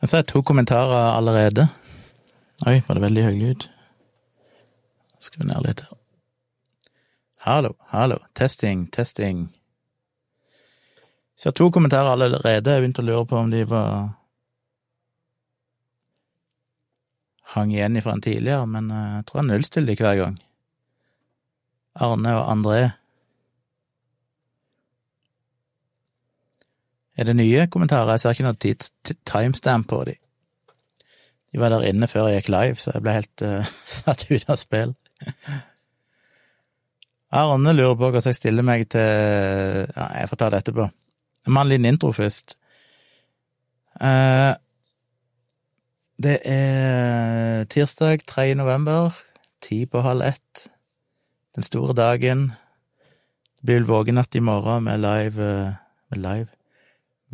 Jeg ser to kommentarer allerede. Oi, var det veldig høy lyd? Skru ned litt her. Hallo, hallo, testing, testing. Jeg ser to kommentarer allerede. Jeg begynte å lure på om de var hang igjen ifra en tidligere, men eh, jeg tror jeg nullstiller de hver gang. Arne og André. Er det nye kommentarer? Jeg ser ikke noe timestamp på de. De var der inne før jeg gikk live, så jeg ble helt uh, satt ut av spill. Arne lurer på hvordan jeg stiller meg til Ja, jeg får ta det etterpå. Jeg en liten intro først. Uh, det er tirsdag 3. november, ti på halv ett. Den store dagen. Det blir vel vågenatt i morgen med live med live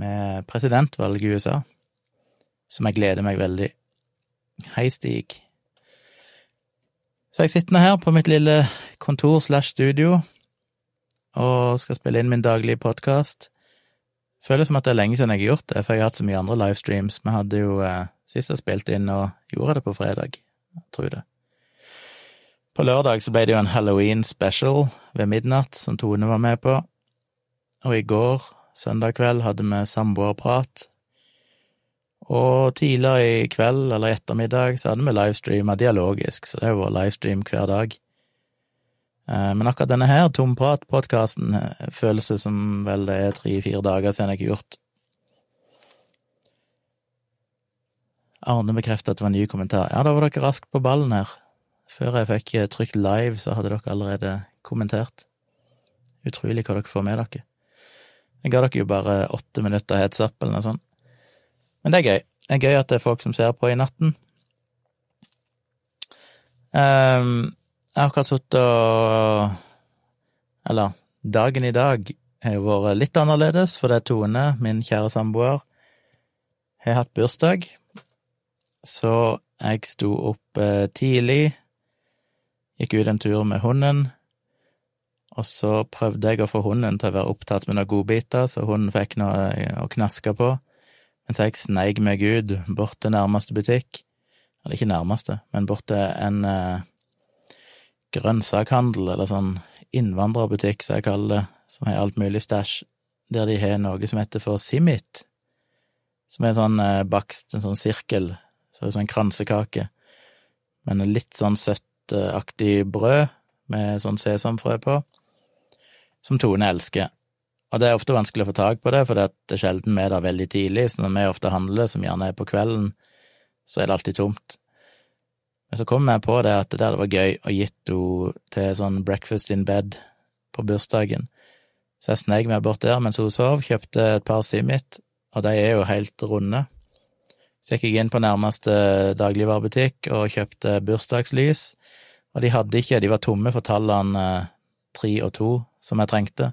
med presidentvalget i USA, som jeg gleder meg veldig. Hei, Stig. Så jeg sitter nå her på mitt lille kontor slash studio og skal spille inn min daglige podkast. Føles som at det er lenge siden jeg har gjort det, for jeg har hatt så mye andre livestreams. Vi hadde jo eh, Sist jeg spilte inn og gjorde det på fredag, jeg tror det. På lørdag så ble det jo en halloween special ved midnatt som Tone var med på, og i går, søndag kveld, hadde vi samboerprat. Og tidligere i kveld, eller ettermiddag, så hadde vi livestreama dialogisk, så det var livestream hver dag. Eh, men akkurat denne her, Tomprat-podkasten, eh, føles det som vel det er tre-fire dager siden jeg har gjort. Arne bekreftet at det var en ny kommentar. Ja, da var dere raskt på ballen her. Før jeg fikk eh, trykt live, så hadde dere allerede kommentert. Utrolig hva dere får med dere. Jeg ga dere jo bare åtte minutter heads up, eller noe sånt. Men det er gøy. Det er gøy at det er folk som ser på i natten. Um, jeg har akkurat sittet og Eller, dagen i dag har jo vært litt annerledes, for det er Tone, min kjære samboer, har hatt bursdag. Så jeg sto opp eh, tidlig, gikk ut en tur med hunden, og så prøvde jeg å få hunden til å være opptatt med noen godbiter, så hunden fikk noe eh, å knaske på, Men så jeg sneik meg ut bort til nærmeste butikk, eller ikke nærmeste, men bort til en eh, grønnsakhandel, eller sånn innvandrerbutikk, som jeg kaller det, som har alt mulig stæsj, der de har noe som heter for Simit, som er en sånn eh, bakst, en sånn sirkel så det er sånn kransekake, men litt sånn søttaktig brød med sånn sesamfrø på, som Tone elsker. Og det er ofte vanskelig å få tak på det, for det er sjelden vi er der veldig tidlig, så når vi ofte handler, som gjerne er på kvelden, så er det alltid tomt. Men så kom jeg på det at det der var gøy å gitt henne til sånn breakfast in bed på bursdagen. Så jeg snek meg bort der mens hun sov, kjøpte et par Simit, og de er jo helt runde. Så gikk jeg inn på nærmeste dagligvarebutikk og kjøpte bursdagslys, og de hadde ikke, de var tomme for tallene tre og to som jeg trengte.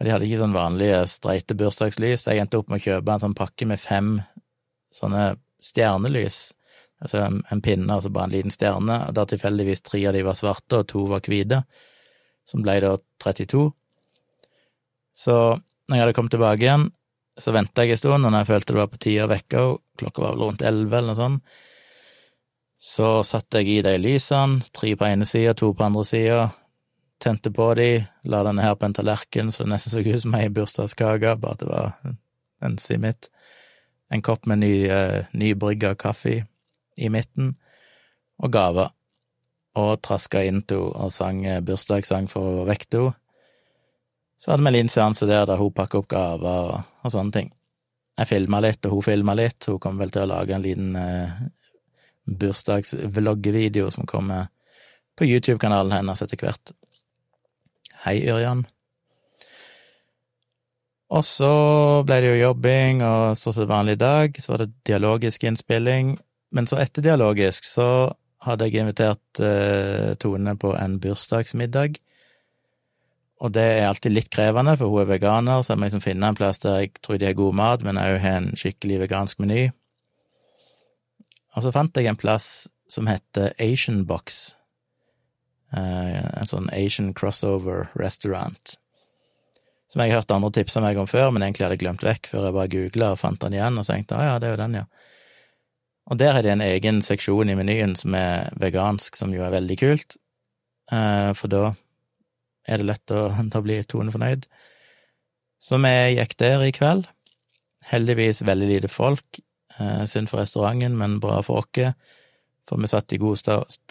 Og de hadde ikke sånn vanlige streite bursdagslys. Jeg endte opp med å kjøpe en sånn pakke med fem sånne stjernelys. Altså en, en pinne, altså bare en liten stjerne, og der tilfeldigvis tre av de var svarte og to var hvite, som ble da 32. Så når jeg hadde kommet tilbake igjen, så venta jeg en stund, og når jeg følte det var på tide å vekke henne, klokka var vel rundt elleve eller noe sånt, så satte jeg i de lysene, tre på ene sida, to på andre sida, tente på de, la denne her på en tallerken så det nesten så ut som ei bursdagskake, bare at det var en simit, en kopp med ny, uh, nybrygga kaffe i midten, og gaver, og traska inn til henne og sang eh, bursdagssang for å vekke henne. Så hadde vi en liten seanse der der hun pakka opp gaver og, og, sånne ting. Jeg filma litt, og hun filma litt, så hun kommer vel til å lage en liten uh, bursdagsvloggevideo som kommer på YouTube-kanalen hennes etter hvert. Hei, Ørjan. Og så ble det jo jobbing og stort sett vanlig dag, så var det dialogisk innspilling. Men så etter dialogisk så hadde jeg invitert uh, Tone på en bursdagsmiddag og det er alltid litt krevende, for hun er veganer, så jeg må liksom finne en plass der jeg tror de har god mat, men òg har en skikkelig vegansk meny. Og så fant jeg en plass som heter Asian Box, en sånn Asian crossover restaurant, som jeg har hørt andre tipse meg om før, men egentlig hadde glemt vekk før jeg bare googla og fant den igjen, og så tenkte jeg ja, det er jo den, ja. Og der er det en egen seksjon i menyen som er vegansk, som jo er veldig kult, eh, for da er det lett å, å bli tonefornøyd. Så vi gikk der i kveld. Heldigvis veldig lite folk. Eh, synd for restauranten, men bra for oss. For vi satt i god,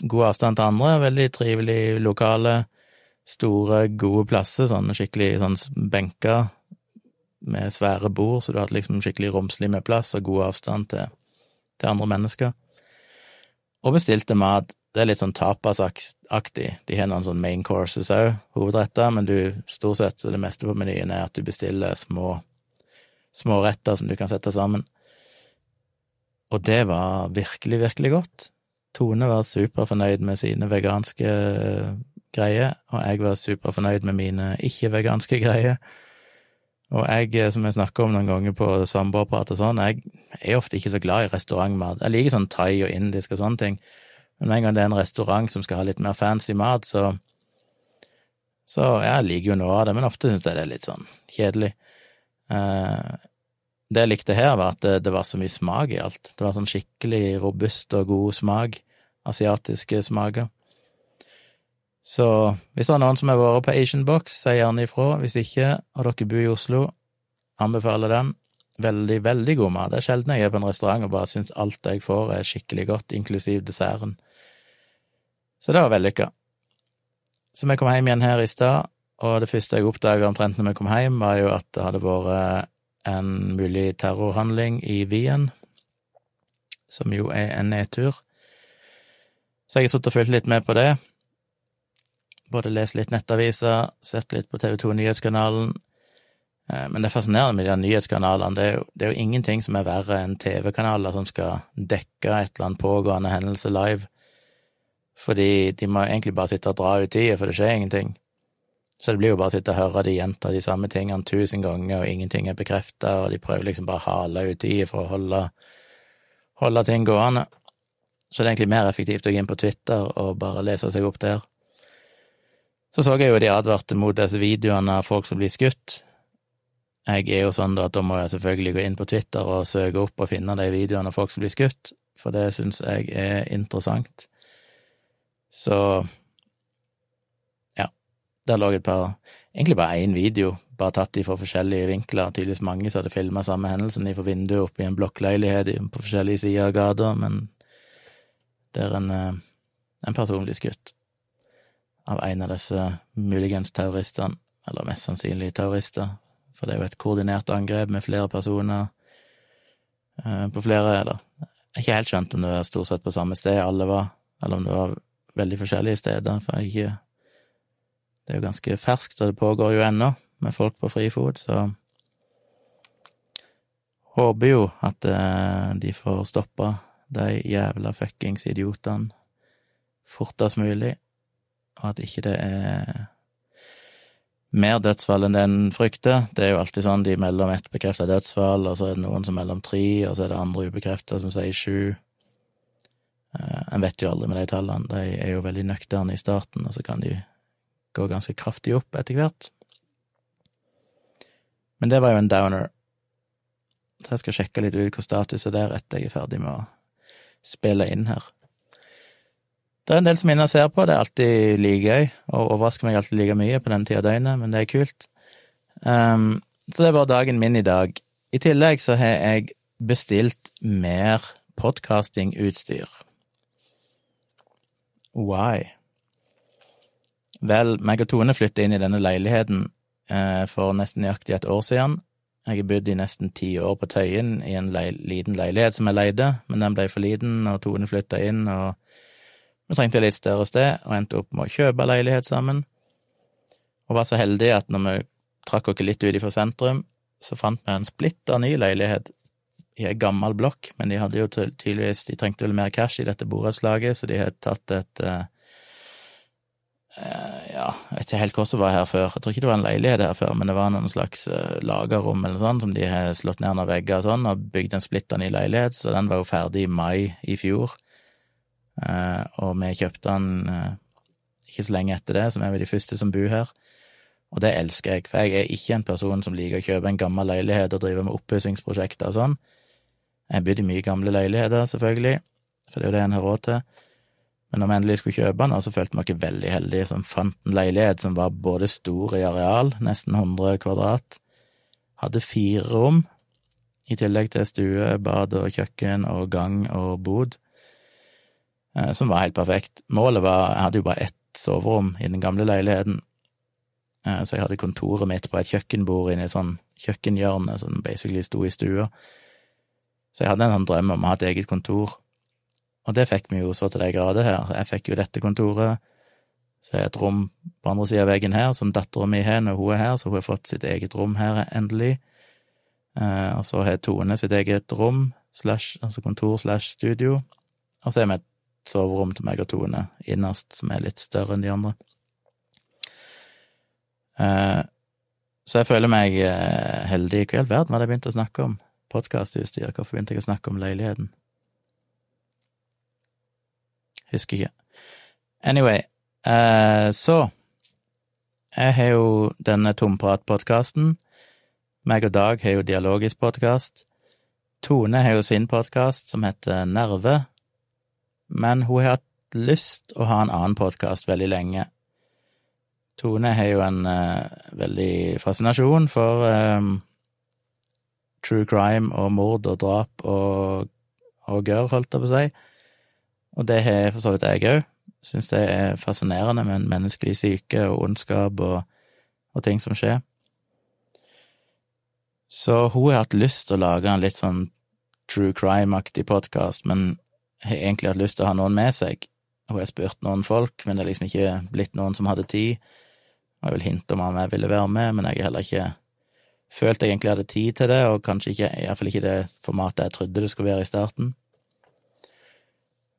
god avstand til andre, veldig trivelig lokale store, gode plasser, sånn skikkelig sånn benker med svære bord, så du hadde liksom skikkelig romslig med plass og god avstand til, til andre mennesker. Og bestilte mat. Det er litt sånn tapasaktig. De har noen sånn main courses òg, hovedretter, men du, stort sett så det meste på menyen er at du bestiller små, små retter som du kan sette sammen. Og det var virkelig, virkelig godt. Tone var superfornøyd med sine veganske greier, og jeg var superfornøyd med mine ikke-veganske greier. Og jeg, eh, som jeg snakker om noen ganger på samboerprat og sånn, jeg er ofte ikke så glad i restaurantmat. Jeg liker sånn thai og indisk og sånne ting, men med en gang det er en restaurant som skal ha litt mer fancy mat, så Så jeg liker jo noe av det, men ofte syns jeg det er litt sånn kjedelig. Eh, det jeg likte her, var at det, det var så mye smak i alt. Det var sånn skikkelig robust og god smak. Asiatiske smaker. Så hvis det er noen som har vært på Asian Box, si gjerne ifra. Hvis ikke, og dere bor i Oslo, anbefaler den. Veldig, veldig god mat. Det er sjelden jeg er på en restaurant og bare syns alt jeg får er skikkelig godt, inklusiv desserten. Så det var vellykka. Så vi kom hjem igjen her i stad, og det første jeg oppdaga omtrent når vi kom hjem, var jo at det hadde vært en mulig terrorhandling i Wien, som jo er en nedtur. Så jeg har sittet og fulgt litt med på det. Både lest litt nettaviser, sett litt på TV 2 Nyhetskanalen. Eh, men det er fascinerende med de nyhetskanalene. Det er, jo, det er jo ingenting som er verre enn TV-kanaler som skal dekke et eller annet pågående hendelse live. Fordi de må egentlig bare sitte og dra ut tida, for det skjer ingenting. Så det blir jo bare å sitte og høre de gjenta de samme tingene tusen ganger, og ingenting er bekrefta, og de prøver liksom bare å hale ut i for å holde, holde ting gående. Så det er egentlig mer effektivt å gå inn på Twitter og bare lese seg opp der. Så så jeg jo de advarte mot disse videoene av folk som blir skutt. Jeg er jo sånn da at da må jeg selvfølgelig gå inn på Twitter og søke opp og finne de videoene av folk som blir skutt, for det syns jeg er interessant. Så der lå et par Egentlig bare én video, bare tatt de fra forskjellige vinkler. Tydeligvis mange som hadde filma samme hendelsen fra vinduet oppe i en blokkleilighet på forskjellige sider av gata, men der en, eh, en person blir skutt av en av disse muligens terroristene, eller mest sannsynlig terrorister, for det er jo et koordinert angrep med flere personer eh, på flere Eller jeg har ikke helt skjønt om det var stort sett på samme sted alle var, eller om det var veldig forskjellige steder, for jeg ikke Det er jo ganske ferskt, og det pågår jo ennå, med folk på frifot, så håper jo at eh, de får stoppa de jævla fuckings idiotene fortest mulig og at ikke det er mer dødsfall enn det en frykter. Det er jo alltid sånn de melder ett bekrefta dødsfall, og så er det noen som melder om tre, og så er det andre ubekrefta som sier sju. Eh, en vet jo aldri med de tallene, de er jo veldig nøkterne i starten, og så kan de gå ganske kraftig opp etter hvert. Men det var jo en downer, så jeg skal sjekke litt ut hva status er der etter jeg er ferdig med å spille inn her. Det er en del som er inne ser på, det er alltid like gøy, og overrasker meg alltid like mye på den tida av døgnet, men det er kult. Um, så det var dagen min i dag. I tillegg så har jeg bestilt mer podkastingutstyr. Why? Vel, meg og Tone flyttet inn i denne leiligheten eh, for nesten nøyaktig et år siden. Jeg har bodd i nesten ti år på Tøyen i en le liten leilighet som jeg leide, men den ble for liten, og Tone flytta inn, og vi trengte litt større sted, og endte opp med å kjøpe leilighet sammen. Og var så heldige at når vi trakk oss litt ut ifra sentrum, så fant vi en splitter ny leilighet i ei gammel blokk, men de hadde jo tydeligvis De trengte vel mer cash i dette borettslaget, så de hadde tatt et uh, Ja, jeg vet ikke helt hva som var her før. Jeg tror ikke det var en leilighet her før, men det var noen slags uh, lagerrom eller sånn som de har slått ned noen vegger og sånn, og bygd en splitter ny leilighet, så den var jo ferdig i mai i fjor. Eh, og vi kjøpte den eh, ikke så lenge etter det, så vi er de første som bor her. Og det elsker jeg, for jeg er ikke en person som liker å kjøpe en gammel leilighet og drive med oppussingsprosjekter og sånn. Jeg har i mye gamle leiligheter, selvfølgelig, for det er jo det en har råd til. Men når vi endelig skulle kjøpe den, så følte vi oss veldig heldige som fant en leilighet som var både stor i areal, nesten 100 kvadrat, hadde fire rom, i tillegg til stue, bad og kjøkken og gang og bod, eh, som var helt perfekt. Målet var Jeg hadde jo bare ett soverom i den gamle leiligheten, eh, så jeg hadde kontoret mitt på et kjøkkenbord inne i et sånn kjøkkenhjørne som basically sto i stua. Så jeg hadde en sånn drøm om å ha et eget kontor, og det fikk vi jo så til de grader her. Jeg fikk jo dette kontoret, så er et rom på andre sida av veggen her, som dattera mi har når hun er her, så hun har fått sitt eget rom her endelig. Eh, og så har Tone sitt eget rom, slash, altså kontor slash studio. Og så har vi et soverom til meg og Tone innerst, som er litt større enn de andre. Eh, så jeg føler meg eh, heldig. Hva i all verden var det jeg begynte å snakke om? Podkastutstyr. Hvorfor begynte jeg å snakke om leiligheten? Husker ikke. Anyway, så Jeg har jo denne Tomprat-podkasten. Meg og Dag har jo dialogisk podkast. Tone har jo sin podkast som heter Nerve, men hun har hatt lyst å ha en annen podkast veldig lenge. Tone har jo en uh, veldig fascinasjon for um, true crime og mord og drap og, og gørr, holdt jeg på å si, og det har for så vidt jeg òg. Syns det er fascinerende med en menneskelig syke og ondskap og, og ting som skjer. Så hun har hatt lyst til å lage en litt sånn true crime-aktig podkast, men har egentlig hatt lyst til å ha noen med seg. Hun har spurt noen folk, men det er liksom ikke blitt noen som hadde tid. Og jeg vil hinte om om jeg ville være med, men jeg har heller ikke følt jeg egentlig hadde tid til det, og kanskje ikke, iallfall ikke det formatet jeg trodde det skulle være i starten.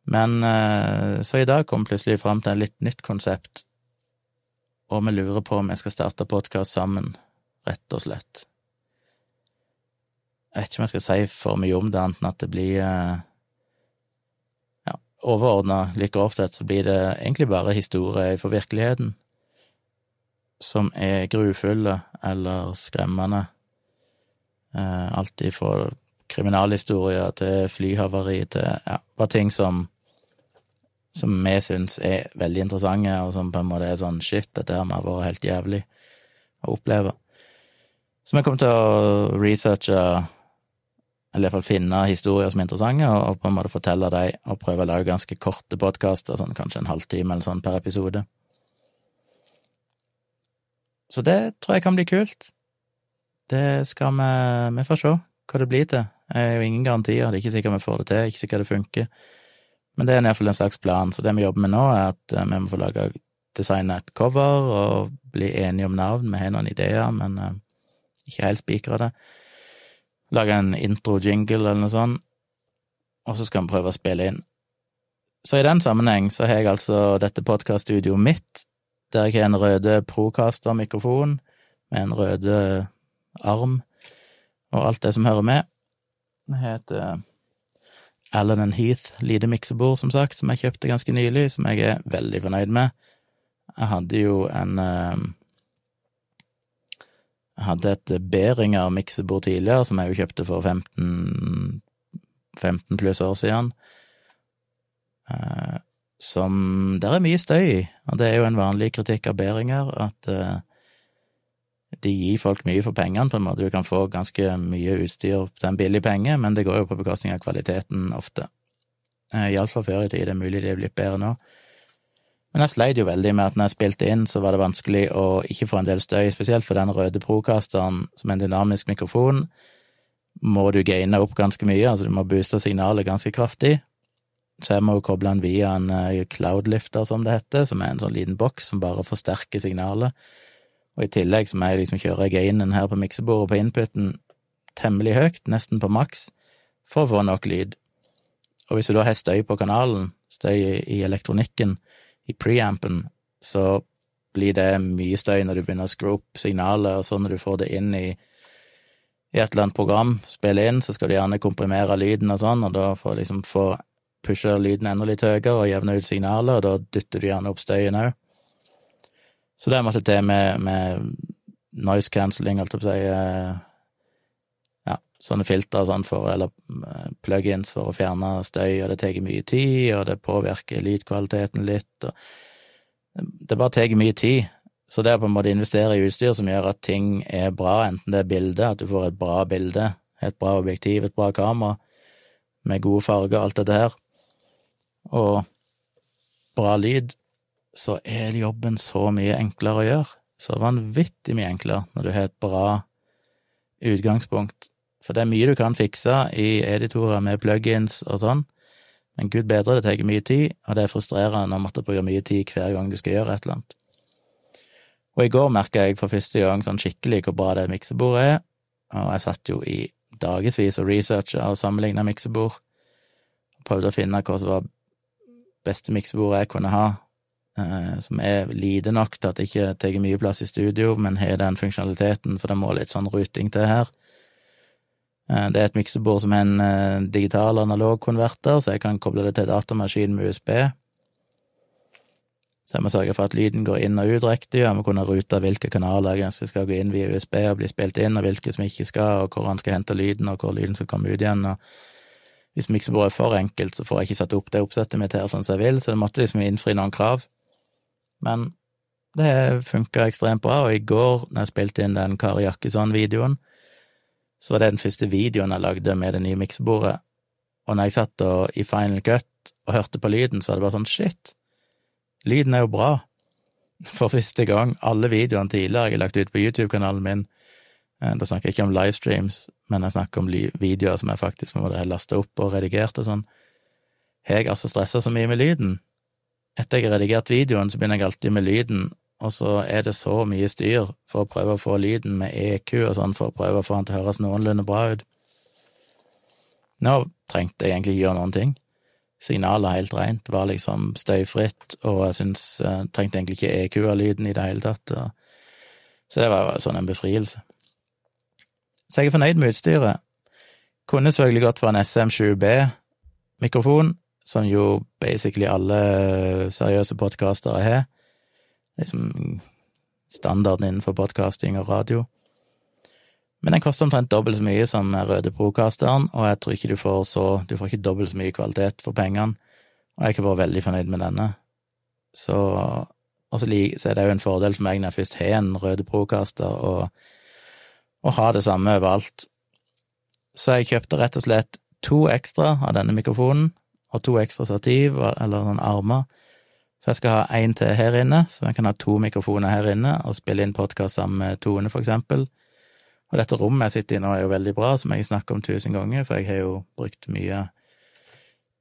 Men eh, så i dag kom plutselig fram til et litt nytt konsept, og vi lurer på om vi skal starte podkast sammen, rett og slett. Jeg vet ikke om jeg skal si for mye om det, annet enn at det blir eh, Ja, overordna, like ofte, så blir det egentlig bare historier for virkeligheten som er grufulle eller skremmende. Eh, alt ifra kriminalhistorier til flyhavari til ja, bare ting som som vi syns er veldig interessante, og som på en måte er sånn shit, dette her må ha vært helt jævlig å oppleve. Så vi kommer til å researche eller iallfall finne historier som er interessante, og, på en måte fortelle dem, og prøve å lage ganske korte podkaster, sånn kanskje en halvtime eller sånn per episode. Så det tror jeg kan bli kult. Det skal vi Vi får se hva det blir til. Jeg har jo ingen garantier, det er ikke sikkert vi får det til, ikke sikkert det funker. Men det er iallfall en slags plan, så det vi jobber med nå, er at eh, vi må få lage designe et cover og bli enige om navn. Vi har noen ideer, men uh, ikke helt spikra det lage en intro-jingle eller noe sånt, og så skal vi prøve å spille inn. Så i den sammenheng så har jeg altså dette podkaststudioet mitt, der jeg har en røde Procaster-mikrofon med en røde arm og alt det som hører med. Det heter Allen Heath lite miksebord, som sagt, som jeg kjøpte ganske nylig, som jeg er veldig fornøyd med. Jeg hadde jo en eh, jeg hadde et Beringer miksebord tidligere, som jeg jo kjøpte for 15, 15 pluss år siden, eh, som Der er mye støy og det er jo en vanlig kritikk av Beringer, at eh, de gir folk mye for pengene, på en måte. Du kan få ganske mye utstyr til en billig penge, men det går jo på bekostning av kvaliteten ofte. Eh, Iallfall før i tid. Det er mulig det er blitt bedre nå. Men jeg sleit jo veldig med at når jeg spilte inn, så var det vanskelig å ikke få en del støy, spesielt for den røde procasteren, som er en dynamisk mikrofon, må du gaine opp ganske mye, altså du må booste signalet ganske kraftig. Så jeg må jo koble den via en eh, cloudlifter, som det heter, som er en sånn liten boks som bare forsterker signalet. Og i tillegg så må jeg liksom kjøre gainen her på miksebordet på inputen temmelig høyt, nesten på maks, for å få nok lyd. Og hvis du da har støy på kanalen, støy i elektronikken, i preampen, så blir det mye støy når du begynner å skru opp signalet, og så når du får det inn i, i et eller annet program, spille inn, så skal du gjerne komprimere lyden og sånn, og da får liksom få pushe lyden enda litt høyere og jevne ut signalet, og da dytter du gjerne opp støyen òg. Så det måtte til med, med noise cancelling, holdt jeg på å si, eh, ja, sånne filtre sånn for, eller eh, plugins for å fjerne støy, og det tar mye tid, og det påvirker lydkvaliteten litt, og det bare tar mye tid. Så det å på en måte investere i utstyr som gjør at ting er bra, enten det er bilde, at du får et bra bilde, et bra objektiv, et bra kamera, med gode farger, alt dette her, og bra lyd, så er jobben så mye enklere å gjøre. Så vanvittig mye enklere når du har et bra utgangspunkt. For det er mye du kan fikse i editorer med plugins og sånn, men gud bedre, det tar mye tid, og det er frustrerende å måtte bruke mye tid hver gang du skal gjøre et eller annet. Og i går merka jeg for første gang sånn skikkelig hvor bra det miksebordet er, og jeg satt jo i dagevis og researcha og sammenligna miksebord, prøvde å finne hva som var beste miksebordet jeg kunne ha, som er lite nok til at det ikke tar mye plass i studio, men har den funksjonaliteten, for det må litt sånn ruting til her. Eh, det er et miksebord som er en digital digital analogkonverter, så jeg kan koble det til datamaskin med USB. Så jeg må sørge for at lyden går inn og ut riktig, og jeg må kunne rute hvilke kanaler jeg skal gå inn via USB og bli spilt inn, og hvilke som ikke skal, og hvor han skal hente lyden, og hvor lyden skal komme ut igjen. og Hvis miksebordet er for enkelt, så får jeg ikke satt opp det oppsettet mitt her sånn som jeg vil, så det måtte liksom innfri noen krav. Men det funka ekstremt bra, og i går, når jeg spilte inn den Kari Jakkesson-videoen, så var det den første videoen jeg lagde med det nye miksebordet, og når jeg satt og, i Final Cut og hørte på lyden, så var det bare sånn shit, lyden er jo bra. For første gang, alle videoene tidligere jeg har lagt ut på YouTube-kanalen min, eh, da snakker jeg ikke om livestreams, men jeg snakker om videoer som jeg faktisk må laste opp og redigert og sånn, har jeg altså stressa så mye med lyden etter jeg har redigert videoen, så begynner jeg alltid med lyden, og så er det så mye styr for å prøve å få lyden med EQ og sånn, for å prøve å få den til å høres noenlunde bra ut. Nå trengte jeg egentlig ikke gjøre noen ting. Signalet helt rent, var liksom støyfritt, og jeg syns jeg trengte egentlig ikke EQ av lyden i det hele tatt. Så det var sånn en befrielse. Så jeg er fornøyd med utstyret. Kunne selvfølgelig gått for en SM7B-mikrofon, som jo basically alle seriøse podkastere har. Liksom standarden innenfor podkasting og radio. Men den koster omtrent dobbelt så mye som Røde Procasteren, og jeg tror ikke du får så Du får ikke dobbelt så mye kvalitet for pengene, og jeg har vært veldig fornøyd med denne. Så Og så er det jo en fordel for meg når jeg først har en Røde Procaster, og ha det samme overalt. Så jeg kjøpte rett og slett to ekstra av denne mikrofonen, og to ekstra stativ, eller noen armer. Så jeg skal ha én til her inne, så jeg kan ha to mikrofoner her inne og spille inn podkast sammen med Tone, for eksempel. Og dette rommet jeg sitter i nå, er jo veldig bra, som jeg snakker om tusen ganger, for jeg har jo brukt mye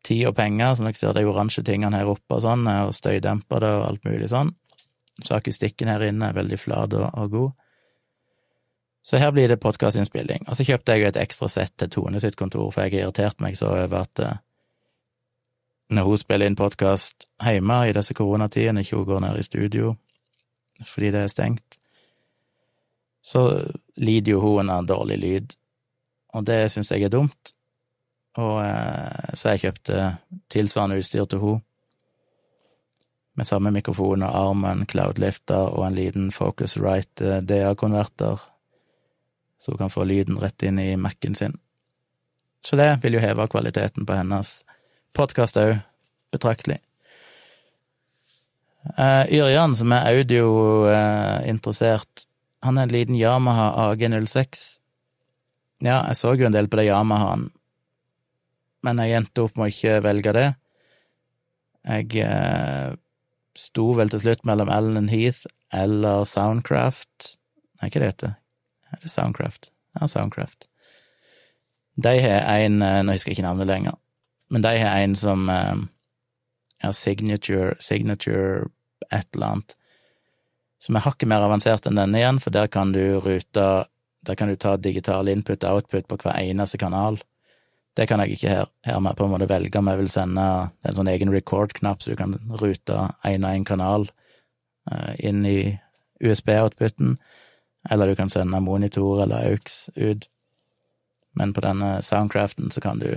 tid og penger, som dere ser, de oransje tingene her oppe og sånn, og støydemper det og alt mulig sånn. Så akustikken her inne er veldig flat og, og god. Så her blir det podkastinnspilling. Og så kjøpte jeg jo et ekstra sett til Tone sitt kontor, for jeg har irritert meg så over at eh, når hun spiller inn podkast hjemme i disse koronatidene, ikke hun går ned i studio fordi det er stengt, så lider jo hun av dårlig lyd, og det syns jeg er dumt. Og eh, så jeg kjøpte tilsvarende utstyr til hun med samme mikrofon og arm, en cloudlifter og en liten Focusrite eh, DA-konverter, så hun kan få lyden rett inn i Mac-en sin. Så det vil jo heve kvaliteten på hennes podkast òg, betraktelig. Uh, Yrjan, som er audiointeressert, uh, han er en liten Yamaha AG06. Ja, jeg så jo en del på det Yamahaen, men jeg endte opp med å ikke velge det. Jeg uh, sto vel til slutt mellom Allen Heath eller Soundcraft Nei, hva det heter Er det Soundcraft? Ja, Soundcraft. De har en Nå husker jeg ikke navnet lenger men de har en som eh, ja, signature, signature et eller annet, som er hakket mer avansert enn denne igjen, for der kan du rute Der kan du ta digital input og output på hver eneste kanal. Det kan jeg ikke her. Her må på en måte velge om jeg vil sende en sånn egen record-knapp, så du kan rute én og én kanal uh, inn i USB-outputen, eller du kan sende monitor eller AUX ut. Men på denne Soundcraften så kan du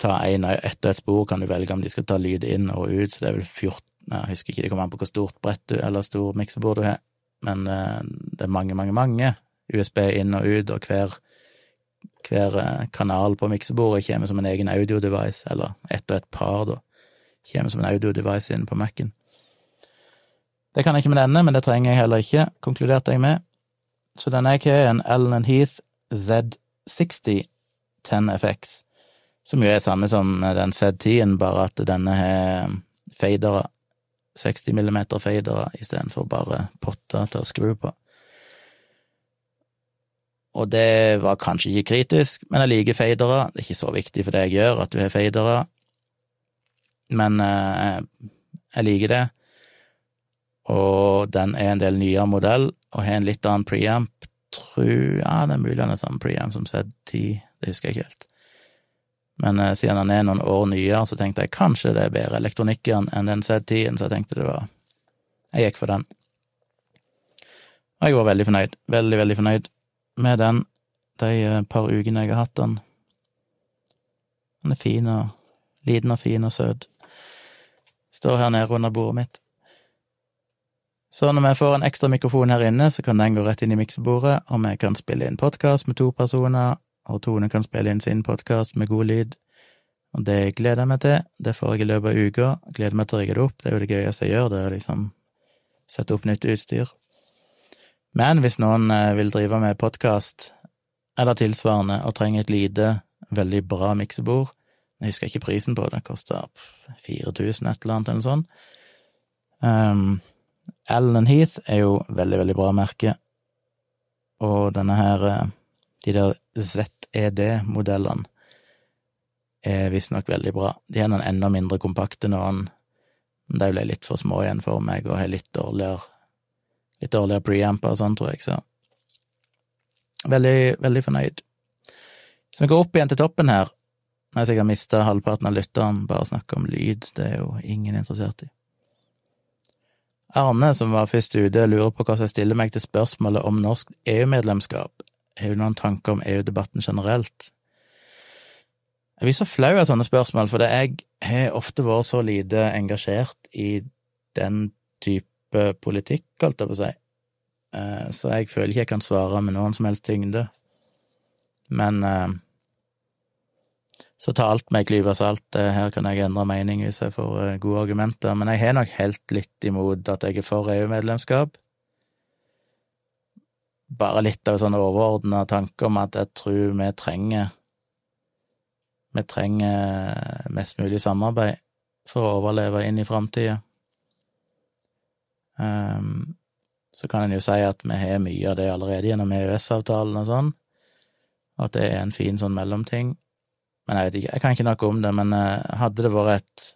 ta en etter et spor, kan du velge om de skal ta lyd inn og ut, så det er vel 14, Jeg husker ikke, det kommer an på hvor stort brett du, eller stor miksebord du har, men eh, det er mange, mange, mange USB inn og ut, og hver, hver eh, kanal på miksebordet kommer som en egen audio-device, eller ett og et par, da, kommer som en audio-device inn på Mac-en. Det kan jeg ikke med denne, men det trenger jeg heller ikke, konkluderte jeg med. Så denne jeg har, er en Allen Heath Z60 10FX, som jo er samme som den Z10-en, bare at denne har fadere, 60 millimeter fadere, istedenfor bare potter til å skru på. Og det var kanskje ikke kritisk, men jeg liker fadere. Det er ikke så viktig for det jeg gjør, at du har fadere, men eh, jeg liker det. Og den er en del nyere modell, og har en litt annen preamp. tru Ja, det er mulig den er samme preamp som Z10, det husker jeg ikke helt. Men eh, siden den er noen år nyere, så tenkte jeg kanskje det er bedre elektronikk enn den Z10-en, så jeg tenkte det var Jeg gikk for den. Og jeg var veldig fornøyd. Veldig, veldig fornøyd med den de eh, par ukene jeg har hatt den. Den er fin og liten og fin og søt. Står her nede under bordet mitt. Så når vi får en ekstra mikrofon her inne, så kan den gå rett inn i miksebordet, og vi kan spille inn podkast med to personer, og Tone kan spille inn sin podkast med god lyd. Og det gleder jeg meg til. Det får jeg i løpet av uka. Gleder meg til å rigge det opp. Det er jo det gøyeste jeg gjør, det er liksom sette opp nytt utstyr. Men hvis noen eh, vil drive med podkast eller tilsvarende og trenger et lite, veldig bra miksebord Jeg husker ikke prisen på det, det koster 4000 et eller annet eller sånn. Um, Allen Heath er jo veldig, veldig bra merke, og denne her eh, De der ZED-modellene er visstnok veldig bra. De er noen enda mindre kompakte noen, men de ble litt for små igjen for meg og har litt dårligere litt dårligere preamper og sånn, tror jeg, så veldig, veldig fornøyd. Så vi går opp igjen til toppen her. Har jeg sikkert mista halvparten av lytteren, bare snakke om lyd, det er jo ingen interessert i. Arne, som var først ute, lurer på hvordan jeg stiller meg til spørsmålet om norsk EU-medlemskap. Har du noen tanker om EU-debatten generelt? Jeg blir så flau av sånne spørsmål, for jeg har ofte vært så lite engasjert i den type politikk, holdt jeg på å si, Eh, så jeg føler ikke jeg kan svare med noen som helst tyngde. Men eh, så ta alt med ei klype salt. Her kan jeg endre mening hvis jeg får eh, gode argumenter. Men jeg har nok helt litt imot at jeg er for EU-medlemskap. Bare litt av en sånn overordna tanke om at jeg tror vi trenger Vi trenger mest mulig samarbeid for å overleve inn i framtida. Um, så kan en jo si at vi har mye av det allerede gjennom EØS-avtalen og sånn, og at det er en fin sånn mellomting. Men jeg vet ikke, jeg kan ikke noe om det, men eh, hadde det vært et,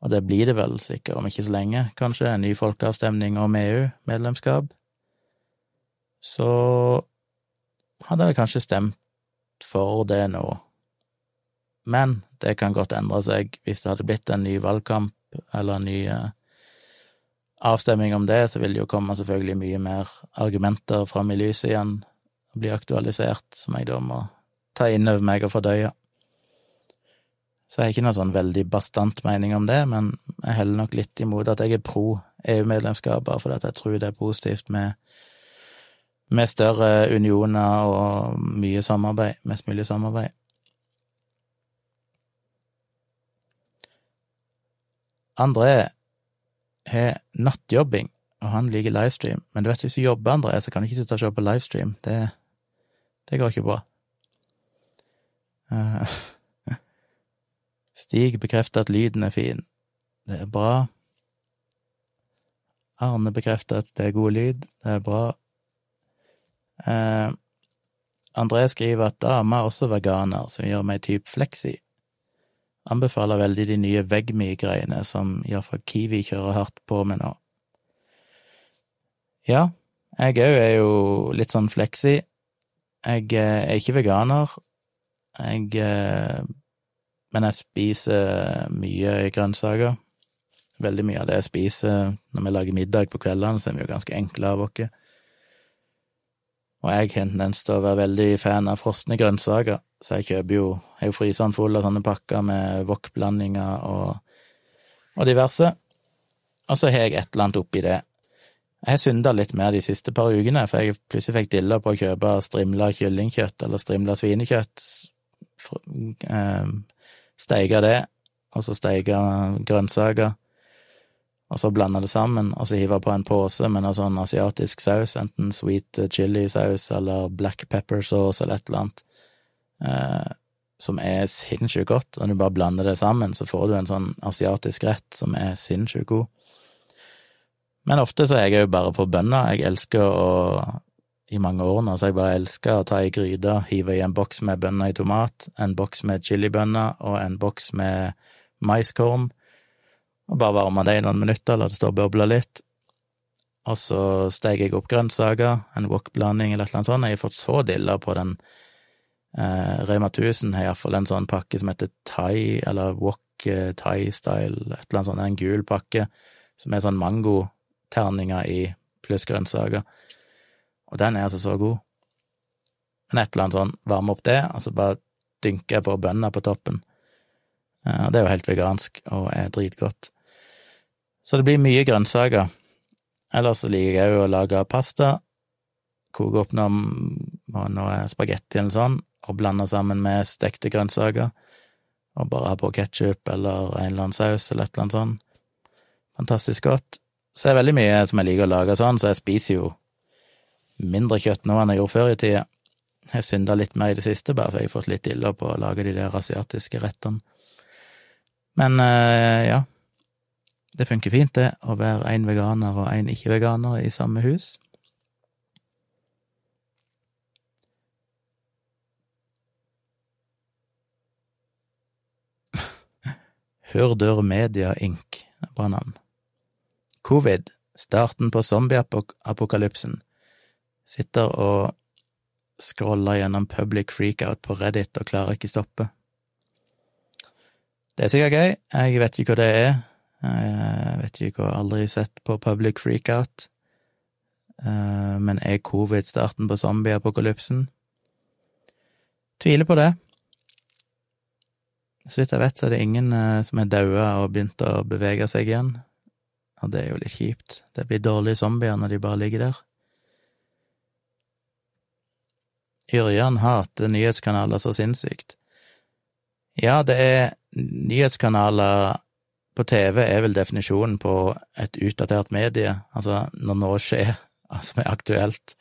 og det blir det vel sikkert om ikke så lenge, kanskje, en ny folkeavstemning om EU-medlemskap, så hadde jeg kanskje stemt for det nå. Men det kan godt endre seg hvis det hadde blitt en ny valgkamp eller en ny eh, avstemning om det, så vil det jo komme selvfølgelig mye mer argumenter fram i lyset igjen og bli aktualisert, som jeg da må ta inn over meg og fordøye. Så jeg har ikke noe sånn veldig bastant mening om det, men jeg heller nok litt imot at jeg er pro EU-medlemskap, bare fordi jeg tror det er positivt med, med større unioner og mye samarbeid, mest mulig samarbeid. André har nattjobbing, og han liker livestream. Men du vet, hvis du jobber, André, så kan du ikke sitte og se på livestream. Det, det går ikke bra. Uh, Stig bekrefter at lyden er fin. Det er bra. Arne bekrefter at det er god lyd. Det er bra. Uh, André skriver at dama er også veganer, som gjør meg type fleksi. Anbefaler veldig de nye vegmi-greiene som iallfall Kiwi kjører hardt på med nå. Ja, jeg òg er jo litt sånn fleksi. Jeg eh, er ikke veganer. Jeg eh, Men jeg spiser mye grønnsaker. Veldig mye av det jeg spiser når vi lager middag på kveldene, så er vi jo ganske enkle av oss. Og jeg har en tendens til å være veldig fan av frosne grønnsaker, så jeg kjøper jo Jeg fryser den full av sånne pakker med wok-blandinger og, og diverse. Og så har jeg et eller annet oppi det. Jeg har synda litt mer de siste par ukene, for jeg plutselig fikk dilla på å kjøpe strimla kyllingkjøtt eller strimla svinekjøtt. Eh, Steike det, og så steike grønnsaker og så blande det sammen, og så hive på en pose med noe sånn asiatisk saus, enten sweet chili-saus eller black pepper sauce eller et eller annet, eh, som er sinnssykt godt. Når du bare blander det sammen, så får du en sånn asiatisk rett som er sinnssykt god. Men ofte så er jeg jo bare på bønner. Jeg elsker å I mange år nå så jeg bare elsker å ta i gryte, hive i en boks med bønner i tomat, en boks med chilibønner og en boks med maiskorn og bare varme det i noen minutter, la det stå og boble litt. Og så steiker jeg opp grønnsaker, en wok-blanding eller et eller annet sånt. Jeg har fått så dilla på den eh, Rema 1000 har iallfall en sånn pakke som heter Thai, eller wok eh, Thai-style, et eller annet sånt, en gul pakke som er sånn mangoterninger i pluss grønnsaker. Og den er altså så god. Men et eller annet sånn, varme opp det, og så bare dynker jeg på bønner på toppen. Eh, det er jo helt vegansk og er dritgodt. Så det blir mye grønnsaker. Ellers liker jeg jo å lage pasta, koke opp noe spagetti eller sånn, og blande sammen med stekte grønnsaker, og bare ha på ketsjup eller en eller annen saus eller et eller annet sånn. Fantastisk godt. Så det er veldig mye som jeg liker å lage sånn, så jeg spiser jo mindre kjøtt nå enn jeg gjorde før i tida. Jeg synda litt mer i det siste, bare for jeg har fått litt ille på å lage de der asiatiske rettene. Men eh, ja, det funker fint, det, å være en veganer og en ikke-veganer i samme hus. Hurdur Media Inc. Bra navn. Covid, starten på zombieapokalypsen. Sitter og scroller gjennom public freakout på Reddit og klarer ikke stoppe. Det er sikkert gøy, jeg vet ikke hva det er, jeg vet ikke, jeg har aldri sett på Public Freakout. Eh, men er covid starten på zombieapokalypsen? Tviler på det. Så vidt jeg vet, så er det ingen eh, som er daua og begynt å bevege seg igjen. Og det er jo litt kjipt. Det blir dårlige zombier når de bare ligger der. Yrjan hater nyhetskanaler så sinnssykt. Ja, det er nyhetskanaler på TV er vel definisjonen på et utdatert medie. Altså, når noe skjer som er aktuelt,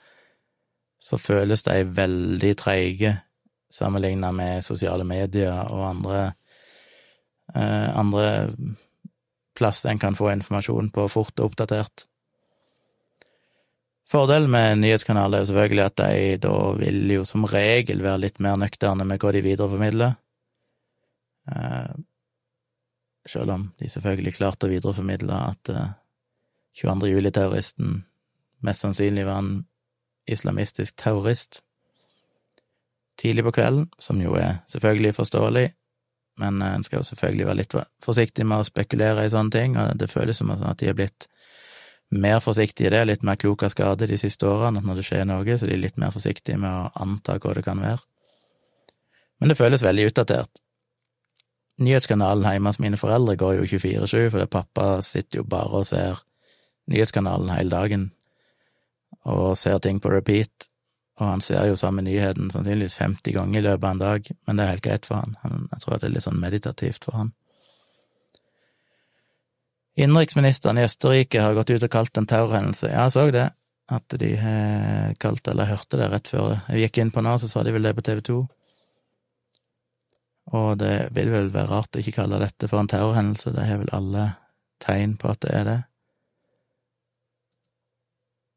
så føles de veldig treige sammenlignet med sosiale medier og andre, eh, andre plasser en kan få informasjon på fort og oppdatert. Fordelen med nyhetskanaler er selvfølgelig at de da vil jo som regel være litt mer nøkterne med hva de videreformidler. Eh, selv om de selvfølgelig klarte å videreformidle at 22. Eh, juli-terroristen mest sannsynlig var en islamistisk terrorist tidlig på kvelden, som jo er selvfølgelig forståelig, men eh, en skal jo selvfølgelig være litt forsiktig med å spekulere i sånne ting, og det føles som at de er blitt mer forsiktige i det, litt mer klok av skade de siste årene, når det skjer noe, så de er litt mer forsiktige med å anta hva det kan være. Men det føles veldig utdatert. Nyhetskanalen hjemme hos mine foreldre går jo 24-7, fordi pappa sitter jo bare og ser nyhetskanalen hele dagen, og ser ting på repeat, og han ser jo samme nyheten sannsynligvis 50 ganger i løpet av en dag, men det er helt greit for han. Jeg tror det er litt sånn meditativt for han. Innenriksministeren i Østerrike har gått ut og kalt en terrorhendelse. Ja, jeg så det, at de har kalt eller hørte det rett før jeg gikk inn på nå, så sa de vel det på TV 2. Og det vil vel være rart å ikke kalle dette for en terrorhendelse, det har vel alle tegn på at det er det.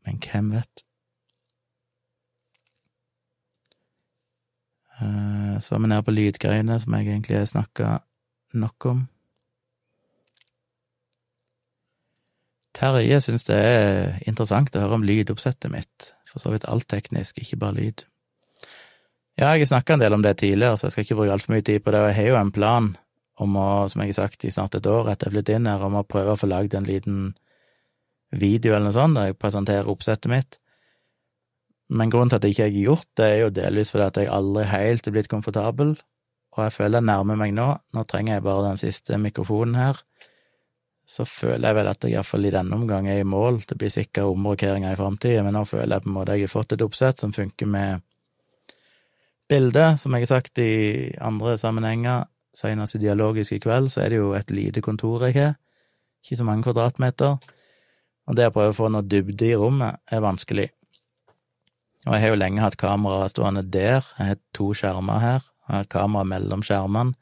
Men hvem vet? Eh, så er vi nede på lydgreiene, som jeg egentlig har snakka nok om. Terje syns det er interessant å høre om lydoppsettet mitt, for så vidt alt teknisk, ikke bare lyd. Ja, jeg har snakka en del om det tidligere, så jeg skal ikke bruke altfor mye tid på det. Og jeg har jo en plan om å, som jeg har sagt i snart et år etter jeg flyttet inn her, om å prøve å få lagd en liten video eller noe sånt der jeg presenterer oppsettet mitt. Men grunnen til at jeg ikke har gjort det, er jo delvis fordi at jeg aldri helt er blitt komfortabel, og jeg føler jeg nærmer meg nå. Nå trenger jeg bare den siste mikrofonen her, så føler jeg vel at jeg iallfall i denne omgang er i mål. Det blir sikkert omrokeringer i framtida, men nå føler jeg på en måte at jeg har fått et oppsett som funker med bildet. Som jeg har sagt i andre sammenhenger, senest i Dialogisk i kveld, så er det jo et lite kontor jeg har. Ikke så mange kvadratmeter. Og det å prøve å få noe dybde i rommet er vanskelig. Og jeg har jo lenge hatt kamera stående der. Jeg har to skjermer her. Jeg har kamera mellom skjermene.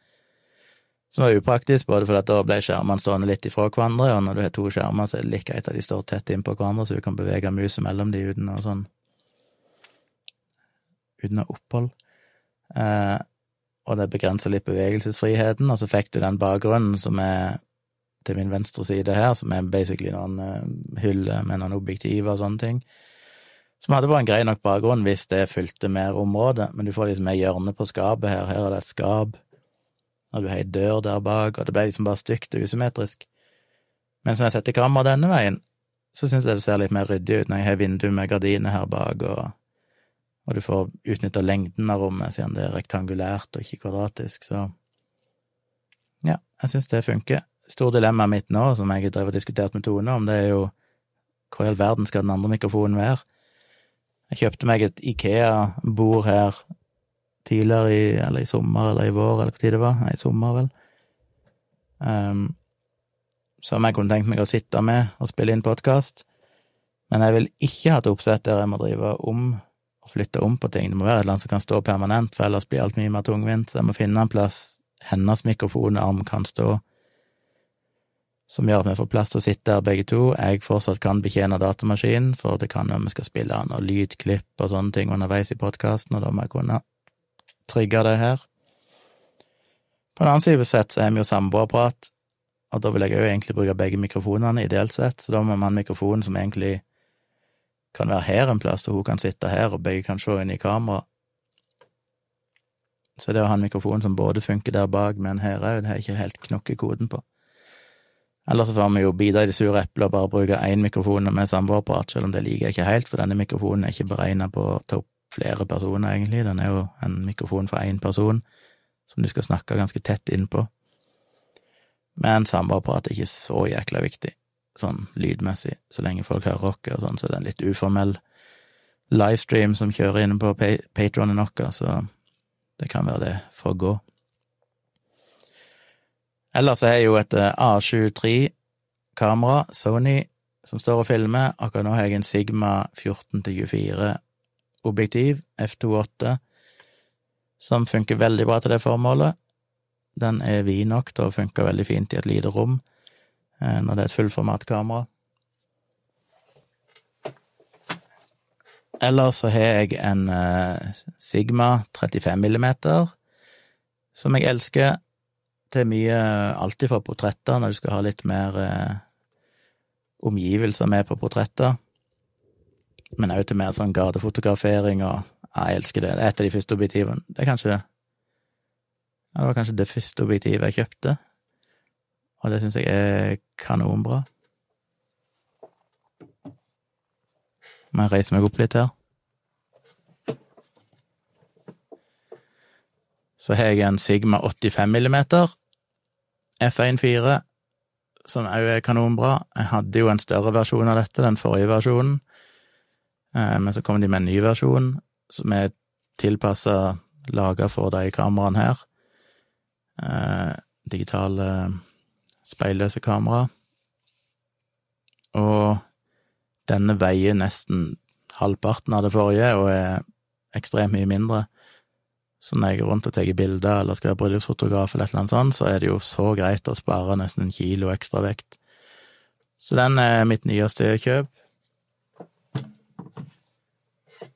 Som var upraktisk, både fordi da ble skjermene stående litt ifra hverandre, og når du har to skjermer, så er det like greit at de står tett innpå hverandre, så du kan bevege muset mellom de uten noe sånn Uten noe opphold. Eh, og det begrenser litt bevegelsesfriheten, og så fikk du den bakgrunnen som er til min venstre side her, som er basically noen hyller med noen objektiver og sånne ting. Som hadde vært en grei nok bakgrunn hvis det fylte mer område, men du får liksom et hjørne på skapet her, her er det et skap, og du har ei dør der bak, og det ble liksom bare stygt og usymmetrisk. Men når jeg setter kamera denne veien, så syns jeg det ser litt mer ryddig ut når jeg har vindu med gardiner her bak, og, og du får utnytta lengden av rommet, siden det er rektangulært og ikke kvadratisk, så ja, jeg syns det funker. Stor dilemma mitt nå, som jeg har diskutert med Tone om, det er jo hvor i all verden skal den andre mikrofonen være? Jeg kjøpte meg et Ikea-bord her tidligere i, eller i sommer eller i vår, eller tid det var, nei, i sommer, vel, um, som jeg kunne tenkt meg å sitte med og spille inn podkast, men jeg vil ikke ha et oppsett der jeg må drive om og flytte om på ting. Det må være et eller som kan stå permanent, for ellers blir alt mye mer tungvint, så jeg må finne en plass hennes mikrofonarm kan stå, som gjør at vi får plass til å sitte her begge to. Jeg fortsatt kan betjene datamaskinen, for det kan være vi skal spille av noen lydklipp og sånne ting underveis i podkasten, og da må jeg kunne trigge det her. På en annen side sett så er vi jo samboerprat, og da vil jeg jo egentlig bruke begge mikrofonene, ideelt sett, så da må man ha en mikrofon som egentlig kan være her en plass, og hun kan sitte her, og begge kan se inn i kamera. Så det å ha en mikrofon som både funker der bak, men her òg, det har jeg ikke helt knokket koden på. Eller så får vi jo bite i det sure eplet og bare bruke én mikrofon med samboerapparat, selv om det liker jeg ikke helt, for denne mikrofonen er ikke beregna på å ta opp flere personer, egentlig. Den er jo en mikrofon for én person, som du skal snakke ganske tett innpå. Men samboerapparat er ikke så jækla viktig, sånn lydmessig. Så lenge folk hører rock og sånn, så er det en litt uformell livestream som kjører inne på patronen vår, så det kan være det for å gå. Ellers er jo et eh, A73-kamera, Sony, som står og filmer. Akkurat nå har jeg en Sigma 14-24 objektiv, f2.8, som funker veldig bra til det formålet. Den er vid nok til å funke veldig fint i et lite rom når det er et fullformatkamera. Ellers så har jeg en eh, Sigma 35 millimeter, som jeg elsker til mye alltid fra portretter, når du skal ha litt mer eh, omgivelser med på portretter men òg til mer sånn gatefotografering og ja, Jeg elsker det. Det er et av de første objektivene. Det er kanskje Ja, det var kanskje det første objektivet jeg kjøpte, og det syns jeg er kanonbra. Må jeg reise meg opp litt her. Så har jeg en Sigma 85 millimeter F1.4, som òg er kanonbra. Jeg hadde jo en større versjon av dette, den forrige versjonen. Eh, men så kom de med en ny versjon som er tilpassa laga for de kameraene her. Eh, digitale speilløse kamera. Og denne veier nesten halvparten av det forrige, og er ekstremt mye mindre. Så når jeg er rundt og tar bilder eller skal være bryllupsfotograf eller et eller sånt, så er det jo så greit å spare nesten en kilo ekstra vekt. Så den er mitt nyeste kjøp.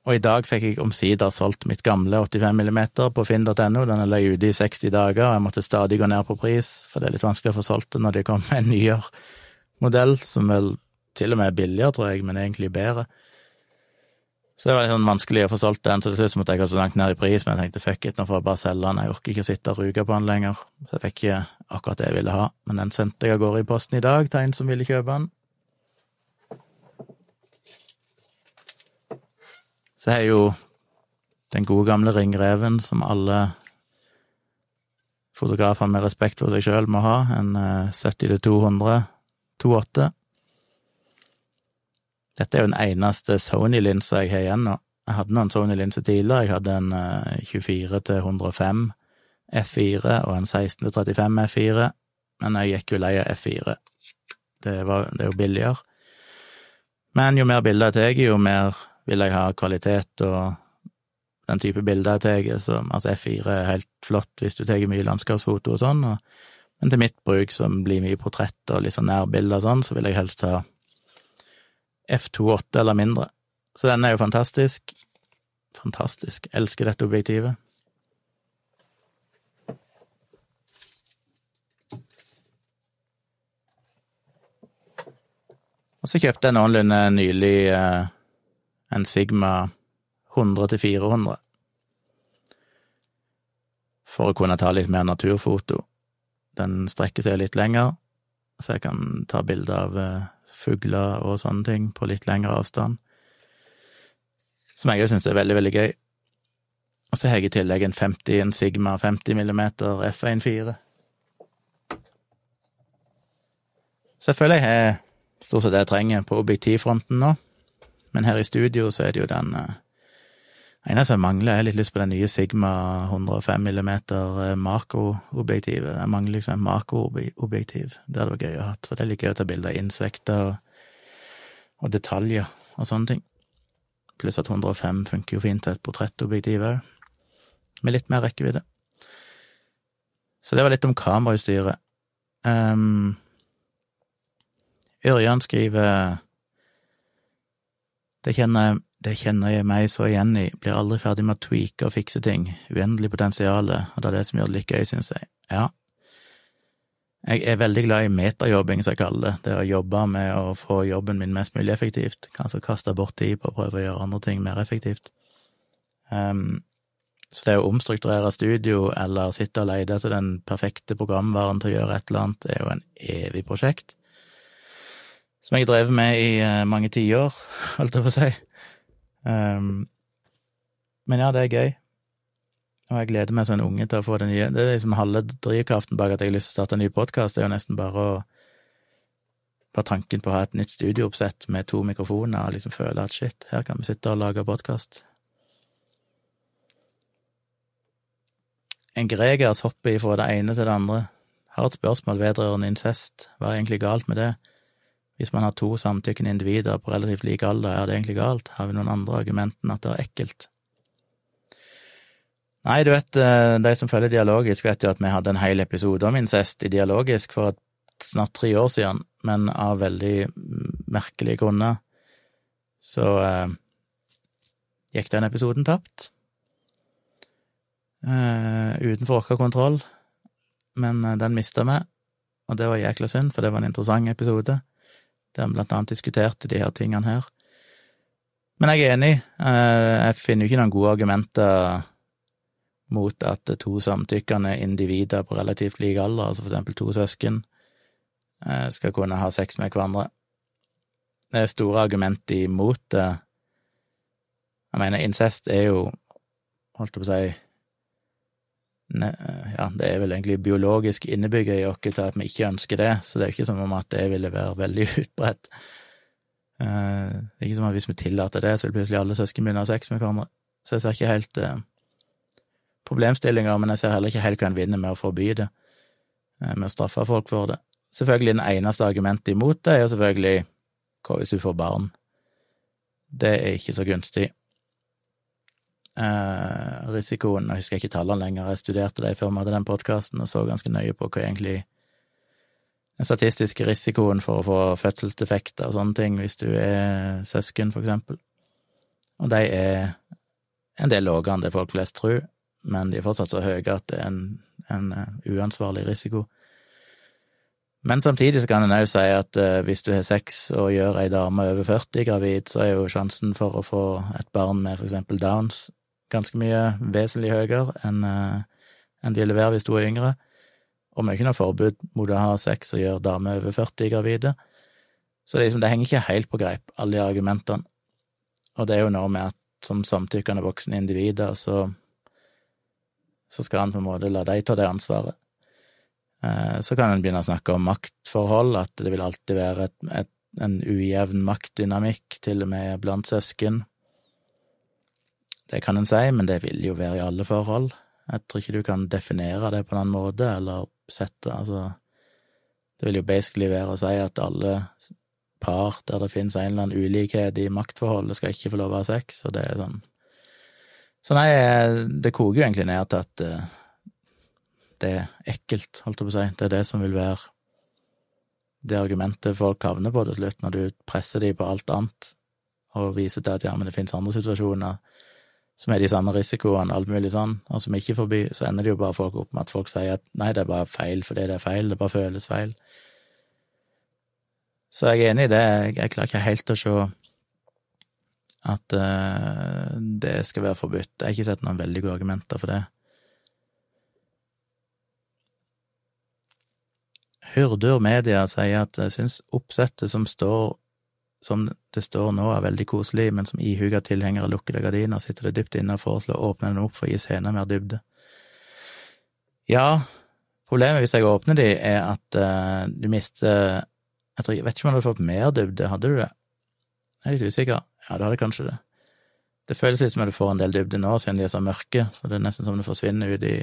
Og i dag fikk jeg omsider solgt mitt gamle 85 mm på finn.no. Den lå ute i 60 dager, og jeg måtte stadig gå ned på pris, for det er litt vanskelig å få solgt det når det kommer en nyere modell, som vel til og med er billigere, tror jeg, men egentlig bedre. Så det var litt sånn vanskelig å få solgt den, så til slutt måtte jeg gå så langt ned i pris, men jeg tenkte fuck it, nå får jeg bare selge den, jeg orker ikke å sitte og ruge på den lenger. Så jeg fikk ikke akkurat det jeg ville ha, men den sendte jeg av gårde i posten i dag til en som ville kjøpe den. Så er jo den gode gamle ringreven som alle fotografer med respekt for seg sjøl må ha, en 70-200 2.8. Dette er jo den eneste Sony-linsa jeg har igjen nå. Jeg hadde noen Sony-linser tidligere. Jeg hadde en 24-105 F4 og en 16-35 F4, men jeg gikk jo lei av F4. Det, var, det er jo billigere. Men jo mer bilder jeg tar, jo mer vil jeg ha kvalitet og den type bilder jeg tar. Altså F4 er helt flott hvis du tar mye landskapsfoto og sånn, og, men til mitt bruk, som blir mye portrett og litt sånn nærbilder og sånn, så vil jeg helst ha F28 eller mindre. Så den er jo fantastisk. Fantastisk. Elsker dette objektivet. Og så kjøpte jeg noenlunde nylig eh, en Sigma 100 til 400 for å kunne ta litt mer naturfoto. Den strekker seg litt lenger, så jeg kan ta bilder av eh, fugler og sånne ting på litt lengre avstand. Som jeg òg syns er veldig, veldig gøy. Og så har jeg i tillegg en 50, en Sigma 50 millimeter F1.4. Så jeg føler jeg har stort sett det jeg trenger på objektivfronten nå. Men her i studio så er det jo den uh, eneste jeg mangler, jeg har litt lyst på den nye Sigma 105 mm makroobjektivet. Jeg mangler liksom en makroobjektiv. Det hadde vært gøy å ha, for det er litt gøy å ta bilder av insekter og, og, detaljer og sånne ting. Pluss at 105 funker jo fint til et portrettobjektiv òg, med litt mer rekkevidde. Så det var litt om kamerautstyret. Um, Ørjan skriver det kjenner, det kjenner, jeg meg så igjen i, blir aldri ferdig med å tweake og fikse ting, uendelig potensial, og det er det som gjør det litt gøy, synes jeg. Ja. Jeg er veldig glad i metajobbing, som jeg kaller det, det å jobbe med å få jobben min mest mulig effektivt, kanskje kaste bort tid på å prøve å gjøre andre ting mer effektivt. Um, så det å omstrukturere studio eller sitte og lete etter den perfekte programvaren til å gjøre et eller annet, er jo en evig prosjekt som jeg drevet med i uh, mange tiår, holdt jeg på å si. Um, men ja, det er gøy. Og jeg gleder meg som en unge til å få det nye. Det er liksom halve drivkraften bak at jeg har lyst til å starte en ny podkast, er jo nesten bare å Bare tanken på å ha et nytt studiooppsett med to mikrofoner og liksom føle at shit, her kan vi sitte og lage podkast. En gregers hopper ifra det ene til det andre. Har et spørsmål vedrørende incest. Hva er egentlig galt med det? Hvis man har to samtykkende individer på relativt lik alder, er det egentlig galt? Har vi noen andre argument enn at det er ekkelt? Nei, du vet, eh, de som følger dialogisk, vet jo at vi hadde en hel episode om incest i dialogisk for snart tre år siden, men av veldig merkelige grunner så eh, gikk den episoden tapt. Eh, utenfor vår kontroll, men eh, den mista vi, og det var jækla synd, for det var en interessant episode der vi blant annet diskuterte de her tingene her. Men jeg er enig, eh, jeg finner jo ikke noen gode argumenter mot at to samtykkende individer på relativt lik alder, altså for eksempel to søsken, eh, skal kunne ha sex med hverandre. Det er store argumenter imot det. Jeg mener, incest er jo, holdt jeg på å si, ja, det er vel egentlig biologisk innebygget i oss til at vi ikke ønsker det, så det er jo ikke som om at det ville være veldig utbredt. Eh, det er ikke som at hvis vi tillater det, så vil plutselig alle søsken begynne å ha sex med hverandre. Så jeg ser ikke helt uh, problemstillinger, men jeg ser heller ikke helt hva en vinner med å forby det, med å straffe folk for det. Selvfølgelig, den eneste argumentet imot det er jo selvfølgelig hva hvis du får barn? Det er ikke så gunstig eh, risikoen. Jeg husker ikke tallene lenger, jeg studerte det før vi hadde den podkasten og så ganske nøye på hva egentlig den statistiske risikoen for å få fødselsdefekter og sånne ting hvis du er søsken, for eksempel. Og de er en del lavere enn det folk flest tror, men de er fortsatt så høye at det er en, en uh, uansvarlig risiko. Men samtidig så kan en òg si at uh, hvis du har sex og gjør ei dame over 40 gravid, så er jo sjansen for å få et barn med for eksempel Downs ganske mye vesentlig høyere enn eh, en de leverer hvis du er yngre. Og vi har ikke noe forbud mot å ha sex og gjøre damer over 40 gravide. Så det, liksom, det henger ikke helt på greip, alle de argumentene. Og det er jo noe med at som samtykkende voksne individer, så, så skal han på en måte la de ta det ansvaret. Eh, så kan en begynne å snakke om maktforhold, at det vil alltid være et, et, en ujevn maktdynamikk, til og med blant søsken. Det kan en si, men det vil jo være i alle forhold. Jeg tror ikke du kan definere det på en annen måte, eller sette Altså, det vil jo basically være å si at alle par der det finnes en eller annen ulikhet i maktforholdet, skal ikke få lov å ha sex, og det er sånn Så nei, det koker jo egentlig ned til at eh, det er ekkelt, holdt jeg på å si. Det er det som vil være det argumentet folk havner på til slutt, når du presser dem på alt annet og viser til at ja, men det finnes andre situasjoner som er de samme risikoene, alt mulig sånn, og som ikke forbi, så ender det jo bare folk opp med at folk sier at nei, det er bare feil fordi det er feil, det bare føles feil. Så jeg er enig i det, jeg klarer ikke helt å se at uh, det skal være forbudt. Jeg har ikke sett noen veldig gode argumenter for det. Hurdur Media sier at jeg syns oppsettet som står som det står nå, er veldig koselig, men som ihuga tilhenger av lukkede gardiner sitter det dypt inne og foreslår å åpne den opp for å gi scenen mer dybde. Ja, problemet hvis jeg åpner de, er at uh, du mister Jeg tror, jeg vet ikke om du hadde fått mer dybde, hadde du det? Jeg er litt usikker. Ja, du hadde kanskje det. Det føles litt som at du får en del dybde nå, siden de er så mørke, så det er nesten som du forsvinner ut i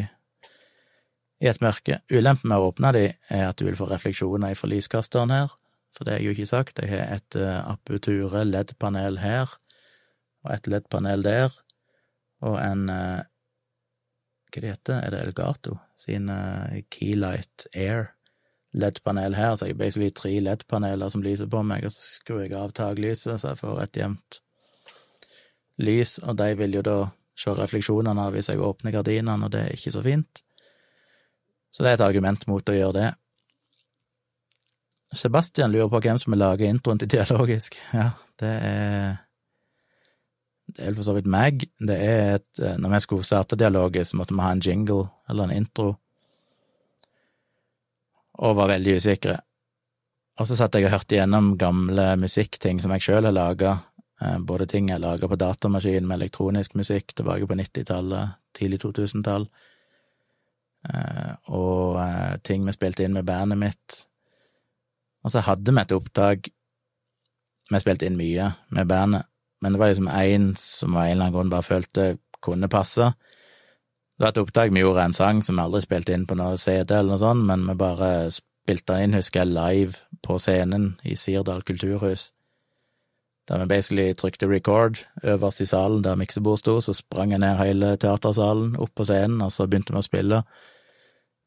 i et mørke. Ulempen med å åpne de er at du vil få refleksjoner fra lyskasteren her, for det har jeg jo ikke sagt. Jeg har et uh, Aputure LED-panel her, og et LED-panel der, og en uh, Hva det heter Er det Elgato sin uh, Keylight Air LED-panel her, så jeg har basically tre LED-paneler som lyser på meg, og så skrur jeg av taklyset, så jeg får et jevnt lys, og de vil jo da se refleksjonene hvis jeg åpner gardinene, og det er ikke så fint. Så det er et argument mot å gjøre det. Sebastian lurer på hvem som har laga introen til Dialogisk. Ja, det er Det er for så vidt meg. Det er et eh, Når vi skulle starte Dialogisk, så måtte vi ha en jingle, eller en intro, og var veldig usikre. Og så satt jeg og hørte igjennom gamle musikkting som jeg sjøl har laga, eh, både ting jeg laga på datamaskin med elektronisk musikk tilbake på 90-tallet, tidlig 2000-tall, Eh, og ting vi spilte inn med bandet mitt. Og så hadde vi et opptak Vi spilte inn mye med bandet, men det var liksom én som av en eller annen grunn bare følte kunne passe. Det var et opptak vi gjorde en sang som vi aldri spilte inn på noe CD eller noe sånt, men vi bare spilte den inn, husker jeg, live på scenen i Sirdal kulturhus. Der vi basically trykte record øverst i salen der miksebord sto, så sprang jeg ned hele teatersalen, opp på scenen, og så begynte vi å spille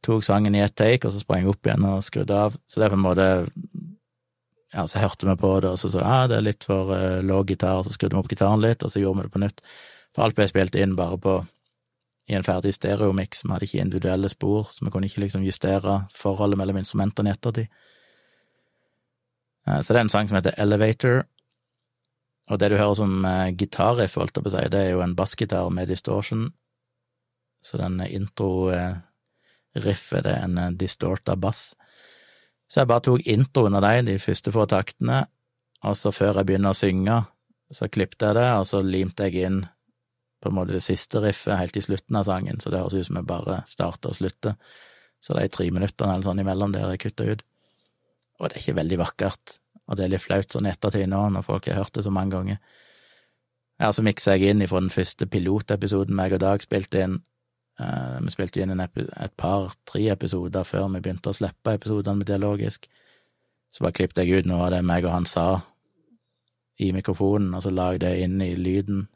tok sangen i ett take, og så sprang jeg opp igjen og skrudde av. Så det er på en måte Ja, så hørte vi på det, og så sa ja, det er litt for uh, lav gitar, og så skrudde vi opp gitaren litt, og så gjorde vi det på nytt. For alt ble spilt inn bare på i en ferdig stereomiks, vi hadde ikke individuelle spor, så vi kunne ikke liksom justere forholdet mellom instrumentene i ettertid. Uh, så det er en sang som heter Elevator, og det du hører som uh, gitarriff, holdt jeg på å si, det er jo en bassgitar med distortion, så den intro uh, riff er en eh, distorta bass. Så jeg bare tok introen av de, de første få taktene, og så før jeg begynner å synge, så klippte jeg det, og så limte jeg inn på en måte det siste riffet helt i slutten av sangen, så det høres ut som jeg bare starter og slutter. Så det er tre minutter eller sånn imellom der jeg kutta ut. Og det er ikke veldig vakkert, og det er litt flaut sånn ettertid nå, når folk har hørt det så mange ganger. Ja, så miksa jeg inn ifra den første pilotepisoden meg og Dag spilte inn, Uh, vi spilte inn et par-tre episoder før vi begynte å slippe episodene med dialogisk. Så bare klippet jeg ut noe av det meg og han sa i mikrofonen, og så la jeg det inn i lyden.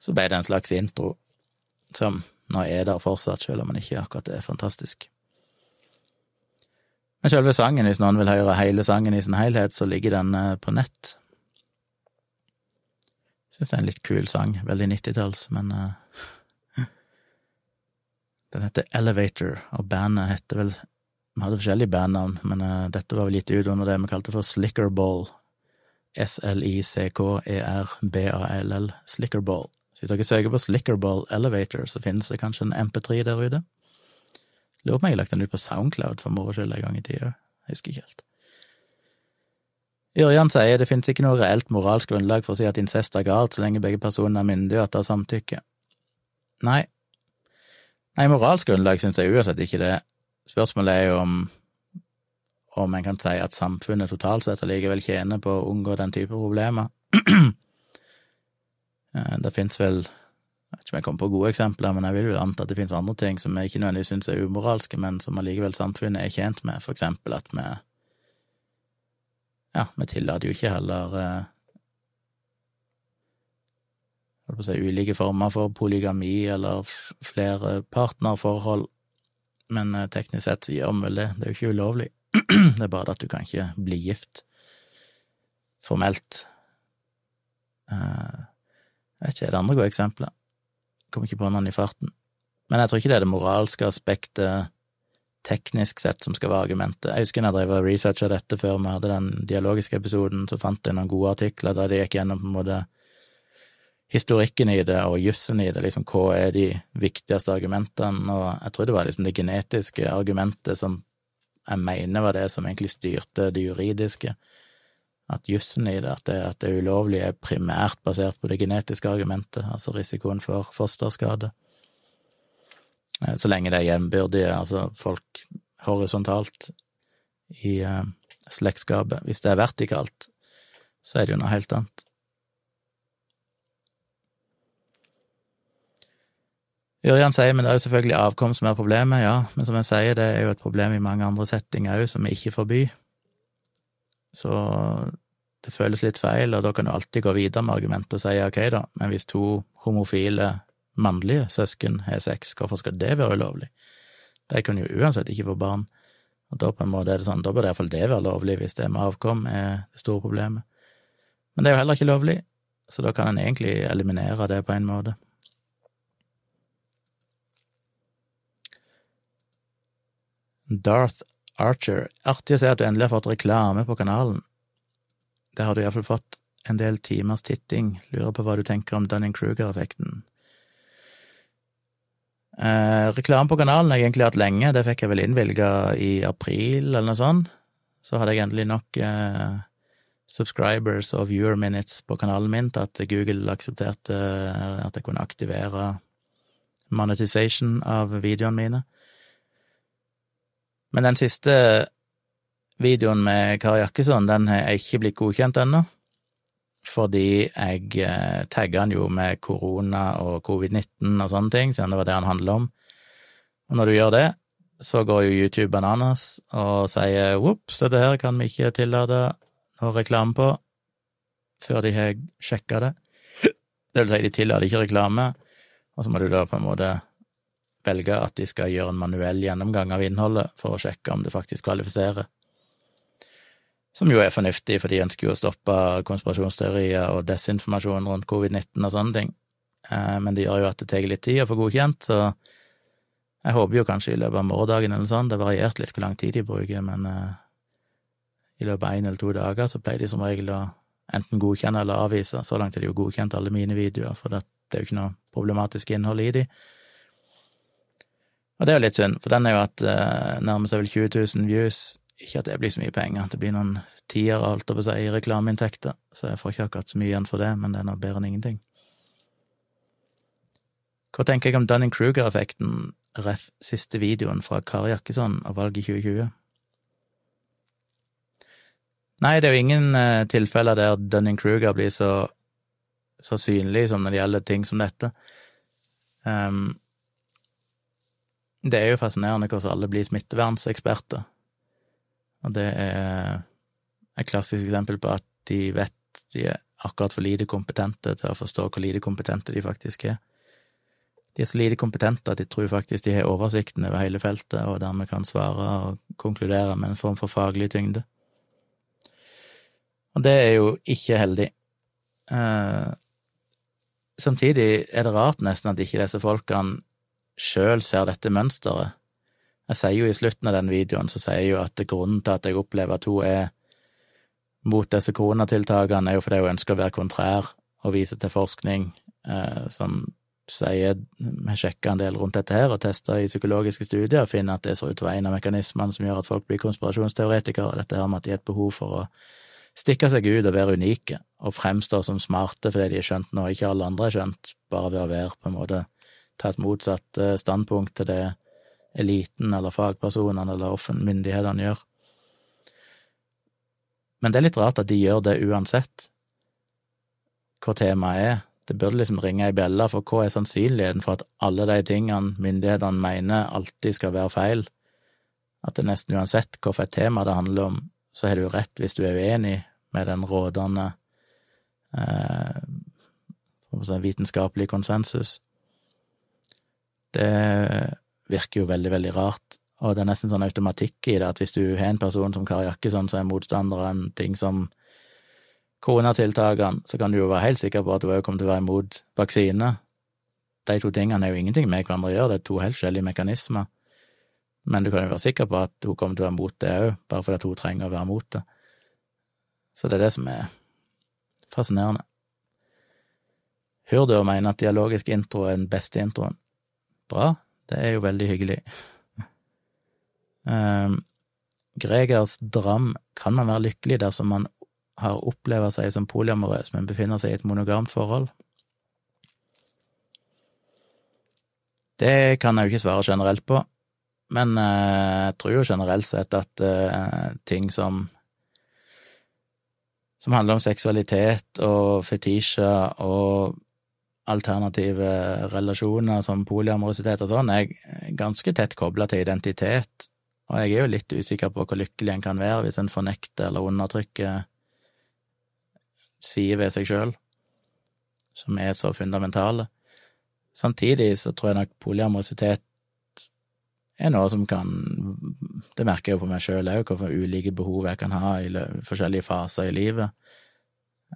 Så ble det en slags intro som nå er der fortsatt, selv om den ikke akkurat er fantastisk. Men selve sangen, hvis noen vil høre hele sangen i sin helhet, så ligger den eh, på nett. Jeg syns det er en litt kul sang. Veldig nittitalls, men uh, den heter Elevator, og bandet heter vel Vi hadde forskjellige bandnavn, men uh, dette var vel gitt ut under det vi kalte for Slickerball. S-L-I-C-K-E-R-B-A-L-L. Slickerball. Så hvis dere søker på Slickerball Elevator, så finnes det kanskje en MP3 der ute. Lurer på om jeg har lagt den ut på Soundcloud for moro skyld en gang i tida. Jeg husker ikke helt. Ørjan sier det finnes ikke noe reelt moralsk grunnlag for å si at incest er galt så lenge begge personene er myndige og at det er samtykke. Nei, Nei, moralsk grunnlag syns jeg uansett ikke det. Spørsmålet er jo om om en kan si at samfunnet totalt sett allikevel tjener på å unngå den type problemer. Eh, det fins vel Jeg vet ikke om jeg kommer på gode eksempler, men jeg vil vel anta at det fins andre ting som jeg ikke nødvendigvis syns er umoralske, men som allikevel samfunnet er tjent med, for eksempel at vi Ja, vi tillater jo ikke heller eh, holdt på å si, ulike former for polygami eller flere partnerforhold, men eh, teknisk sett så gjør vi vel det, det er jo ikke ulovlig. Det er bare at du kan ikke bli gift formelt. Uh, jeg vet ikke, er det andre gode eksempler? Kommer ikke på noen i farten. Men jeg tror ikke det er det moralske aspektet teknisk sett som skal være argumentet. Jeg husker når jeg drev og researcha dette før vi hadde den dialogiske episoden, så fant jeg noen gode artikler der de gikk gjennom på en måte historikken i det og jussen i det, liksom hva er de viktigste argumentene, og jeg tror det var liksom det genetiske argumentet som jeg mener var det som egentlig styrte det juridiske. At jussen i det, at det, at det ulovlige, er primært basert på det genetiske argumentet, altså risikoen for fosterskade. Eh, så lenge det er jevnbyrdige, altså folk horisontalt i uh, slektskapet. Hvis det er vertikalt, så er det jo noe helt annet. Ørjan sier men det er jo selvfølgelig avkom som er problemet, ja, men som jeg sier, det er jo et problem i mange andre settinger òg, som vi ikke forbyr. Så det føles litt feil, og da kan du alltid gå videre med argumentet og si ok, da, men hvis to homofile mannlige søsken har sex, hvorfor skal det være ulovlig? De kan jo uansett ikke få barn, og da på en måte er det sånn, da bør iallfall det være lovlig, hvis det med avkom er det store problemet. Men det er jo heller ikke lovlig, så da kan en egentlig eliminere det på en måte. Darth Archer. Artig å se at du endelig har fått reklame på kanalen. Der har du iallfall fått en del timers titting. Lurer på hva du tenker om Dunning-Kruger-effekten. Eh, reklame på kanalen har jeg egentlig hatt lenge, det fikk jeg vel innvilga i april eller noe sånt. Så hadde jeg endelig nok eh, subscribers og viewer minutes på kanalen min til at Google aksepterte eh, at jeg kunne aktivere monetization av videoene mine. Men den siste videoen med Kari Jakkesson, den har ikke blitt godkjent ennå. Fordi jeg eh, tagga han jo med korona og covid-19 og sånne ting, siden det var det han handla om. Og når du gjør det, så går jo YouTube bananas og sier ops, dette her kan vi ikke tillate noe reklame på, før de har sjekka det. Det vil si, de tillater ikke reklame, og så må du da på en måte velge at de skal gjøre en manuell gjennomgang av innholdet for å sjekke om det faktisk kvalifiserer. Som jo er fornuftig, for de ønsker jo å stoppe konspirasjonsteorier og desinformasjon rundt covid-19 og sånne ting. Eh, men det gjør jo at det tar litt tid å få godkjent, så jeg håper jo kanskje i løpet av morgendagen eller sånt, det variert litt hvor lang tid de bruker, men eh, i løpet av én eller to dager så pleier de som regel å enten godkjenne eller avvise. Så langt er de jo godkjent alle mine videoer, for det, er jo ikke noe problematisk innhold i de. Og det er jo litt synd, for den er jo at uh, nærmer seg vel 20 000 views. Ikke at det blir så mye penger, det blir noen tiere, alt på si i reklameinntekter, så jeg får ikke akkurat så mye igjen for det, men det er nå bedre enn ingenting. Hva tenker jeg om Dunning-Kruger-effekten, ref. siste videoen fra Kari Jakkesson og valget 2020? Nei, det er jo ingen uh, tilfeller der Dunning-Kruger blir så, så synlig som når det gjelder ting som dette. Um, det er jo fascinerende hvordan alle blir smittevernseksperter. Og det er et klassisk eksempel på at de vet de er akkurat for lite kompetente til å forstå hvor lite kompetente de faktisk er. De er så lite kompetente at de tror faktisk de har oversikten over hele feltet, og dermed kan svare og konkludere med en form for faglig tyngde. Og det er jo ikke heldig. Eh, samtidig er det rart nesten at ikke disse folkene sjøl ser dette mønsteret. Jeg sier jo i slutten av den videoen, så sier jeg jo at grunnen til at jeg opplever at hun er mot disse koronatiltakene, er jo fordi hun ønsker å være kontrær og vise til forskning eh, som sier Vi sjekker en del rundt dette her og tester i psykologiske studier og finner at det ser ut til å være en av mekanismene som gjør at folk blir konspirasjonsteoretikere, dette her med at de har et behov for å stikke seg ut og være unike og fremstå som smarte fordi de er skjønt noe ikke alle andre er skjønt, bare ved å være på en måte ta et motsatt eh, standpunkt til det eliten eller fagpersonene eller myndighetene gjør. Men det er litt rart at de gjør det uansett hva temaet er. Det burde liksom ringe ei bjelle, for hva er sannsynligheten for at alle de tingene myndighetene mener alltid skal være feil? At det nesten uansett hvilket tema det handler om, så har du rett hvis du er uenig med den rådende eh, vitenskapelige konsensus. Det virker jo veldig, veldig rart, og det er nesten sånn automatikk i det, at hvis du har en person som Kari Jakkesson som er motstander av en ting som koronatiltakene, så kan du jo være helt sikker på at du òg kommer til å være imot vaksine. De to tingene er jo ingenting med hverandre å gjøre, det er to helt forskjellige mekanismer. Men du kan jo være sikker på at hun kommer til å være mot det òg, bare fordi hun trenger å være mot det. Så det er det som er fascinerende. Hurdur mener at dialogisk intro er den beste introen. Bra, det er jo veldig hyggelig. Um, Gregers dram kan man være lykkelig dersom man har opplevd seg som polyamorøs, men befinner seg i et monogamt forhold. Det kan jeg jo ikke svare generelt på, men uh, jeg tror jo generelt sett at uh, ting som som handler om seksualitet og fetisjer og alternative relasjoner som polyamorositet og sånn, er ganske tett kobla til identitet, og jeg er jo litt usikker på hvor lykkelig en kan være hvis en fornekter eller undertrykker sider ved seg sjøl som er så fundamentale. Samtidig så tror jeg nok polyamorositet er noe som kan Det merker jeg jo på meg sjøl òg, hvilke ulike behov jeg kan ha i forskjellige faser i livet.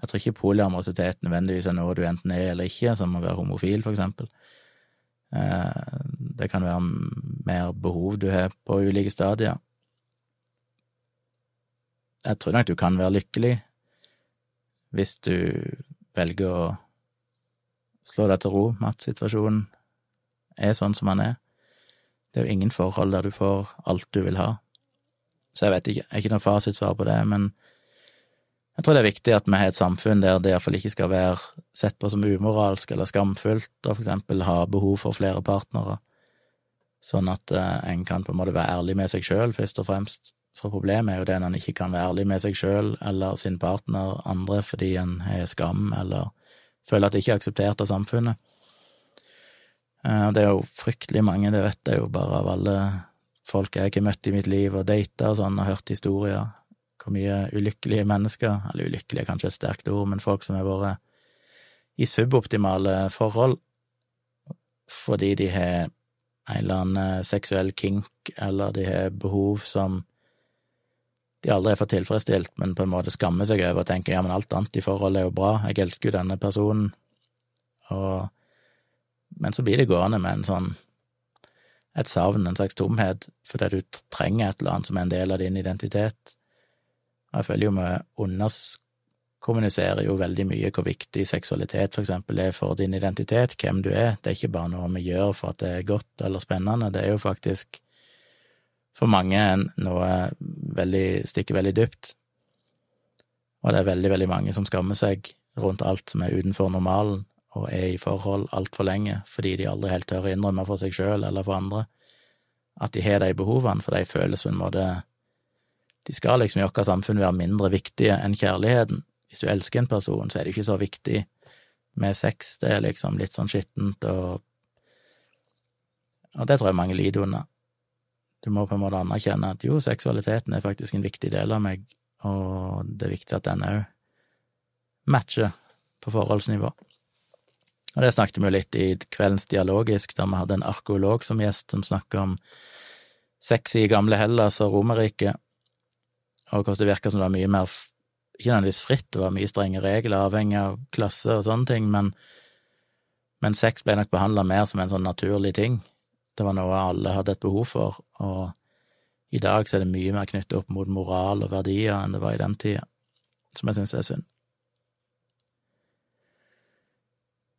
Jeg tror ikke polyamorositet nødvendigvis er noe du enten er eller ikke, som å være homofil, for eksempel. Eh, det kan være mer behov du har på ulike stadier. Jeg tror nok du kan være lykkelig hvis du velger å slå deg til ro med at situasjonen er sånn som den er. Det er jo ingen forhold der du får alt du vil ha. Så jeg vet ikke, jeg har ikke noe fasitsvar på det, men jeg tror det er viktig at vi har et samfunn der det iallfall ikke skal være sett på som umoralsk eller skamfullt å for eksempel ha behov for flere partnere, sånn at eh, en kan på en måte være ærlig med seg sjøl, først og fremst. For problemet er jo det når en ikke kan være ærlig med seg sjøl eller sin partner, andre, fordi en har skam eller føler at det ikke er akseptert av samfunnet. Eh, det er jo fryktelig mange, det vet jeg jo bare av alle folk jeg har møtt i mitt liv og data og sånn, og hørt historier hvor mye ulykkelige mennesker, eller ulykkelige er kanskje et sterkt ord, men folk som har vært i suboptimale forhold fordi de har en eller annen seksuell kink, eller de har behov som de aldri har fått tilfredsstilt, men på en måte skammer seg over og tenker ja, men alt annet i forholdet er jo bra, jeg elsker jo denne personen, og Men så blir det gående med en sånn et savn, en slags tomhet, fordi du trenger et eller annet som er en del av din identitet. Jeg føler jo vi underkommuniserer jo veldig mye hvor viktig seksualitet for eksempel er for din identitet, hvem du er. Det er ikke bare noe vi gjør for at det er godt eller spennende, det er jo faktisk for mange noe veldig, stikker veldig dypt. Og det er veldig, veldig mange som skammer seg rundt alt som er utenfor normalen, og er i forhold altfor lenge fordi de aldri helt tør å innrømme for seg sjøl eller for andre at de har de behovene, for de føles på en måte de skal liksom i vårt samfunn være mindre viktige enn kjærligheten. Hvis du elsker en person, så er det ikke så viktig med sex, det er liksom litt sånn skittent og Og det tror jeg mange lider under. Du må på en måte anerkjenne at jo, seksualiteten er faktisk en viktig del av meg, og det er viktig at den òg matcher på forholdsnivå. Og det snakket vi jo litt i kveldens Dialogisk, der vi hadde en arkeolog som gjest, som snakka om sex i gamle Hellas og Romerriket, og hvordan det virka som det var mye mer Ikke nødvendigvis fritt, det var mye strenge regler, avhengig av klasse og sånne ting, men, men sex ble nok behandla mer som en sånn naturlig ting. Det var noe alle hadde et behov for, og i dag så er det mye mer knyttet opp mot moral og verdier enn det var i den tida, som jeg syns er synd.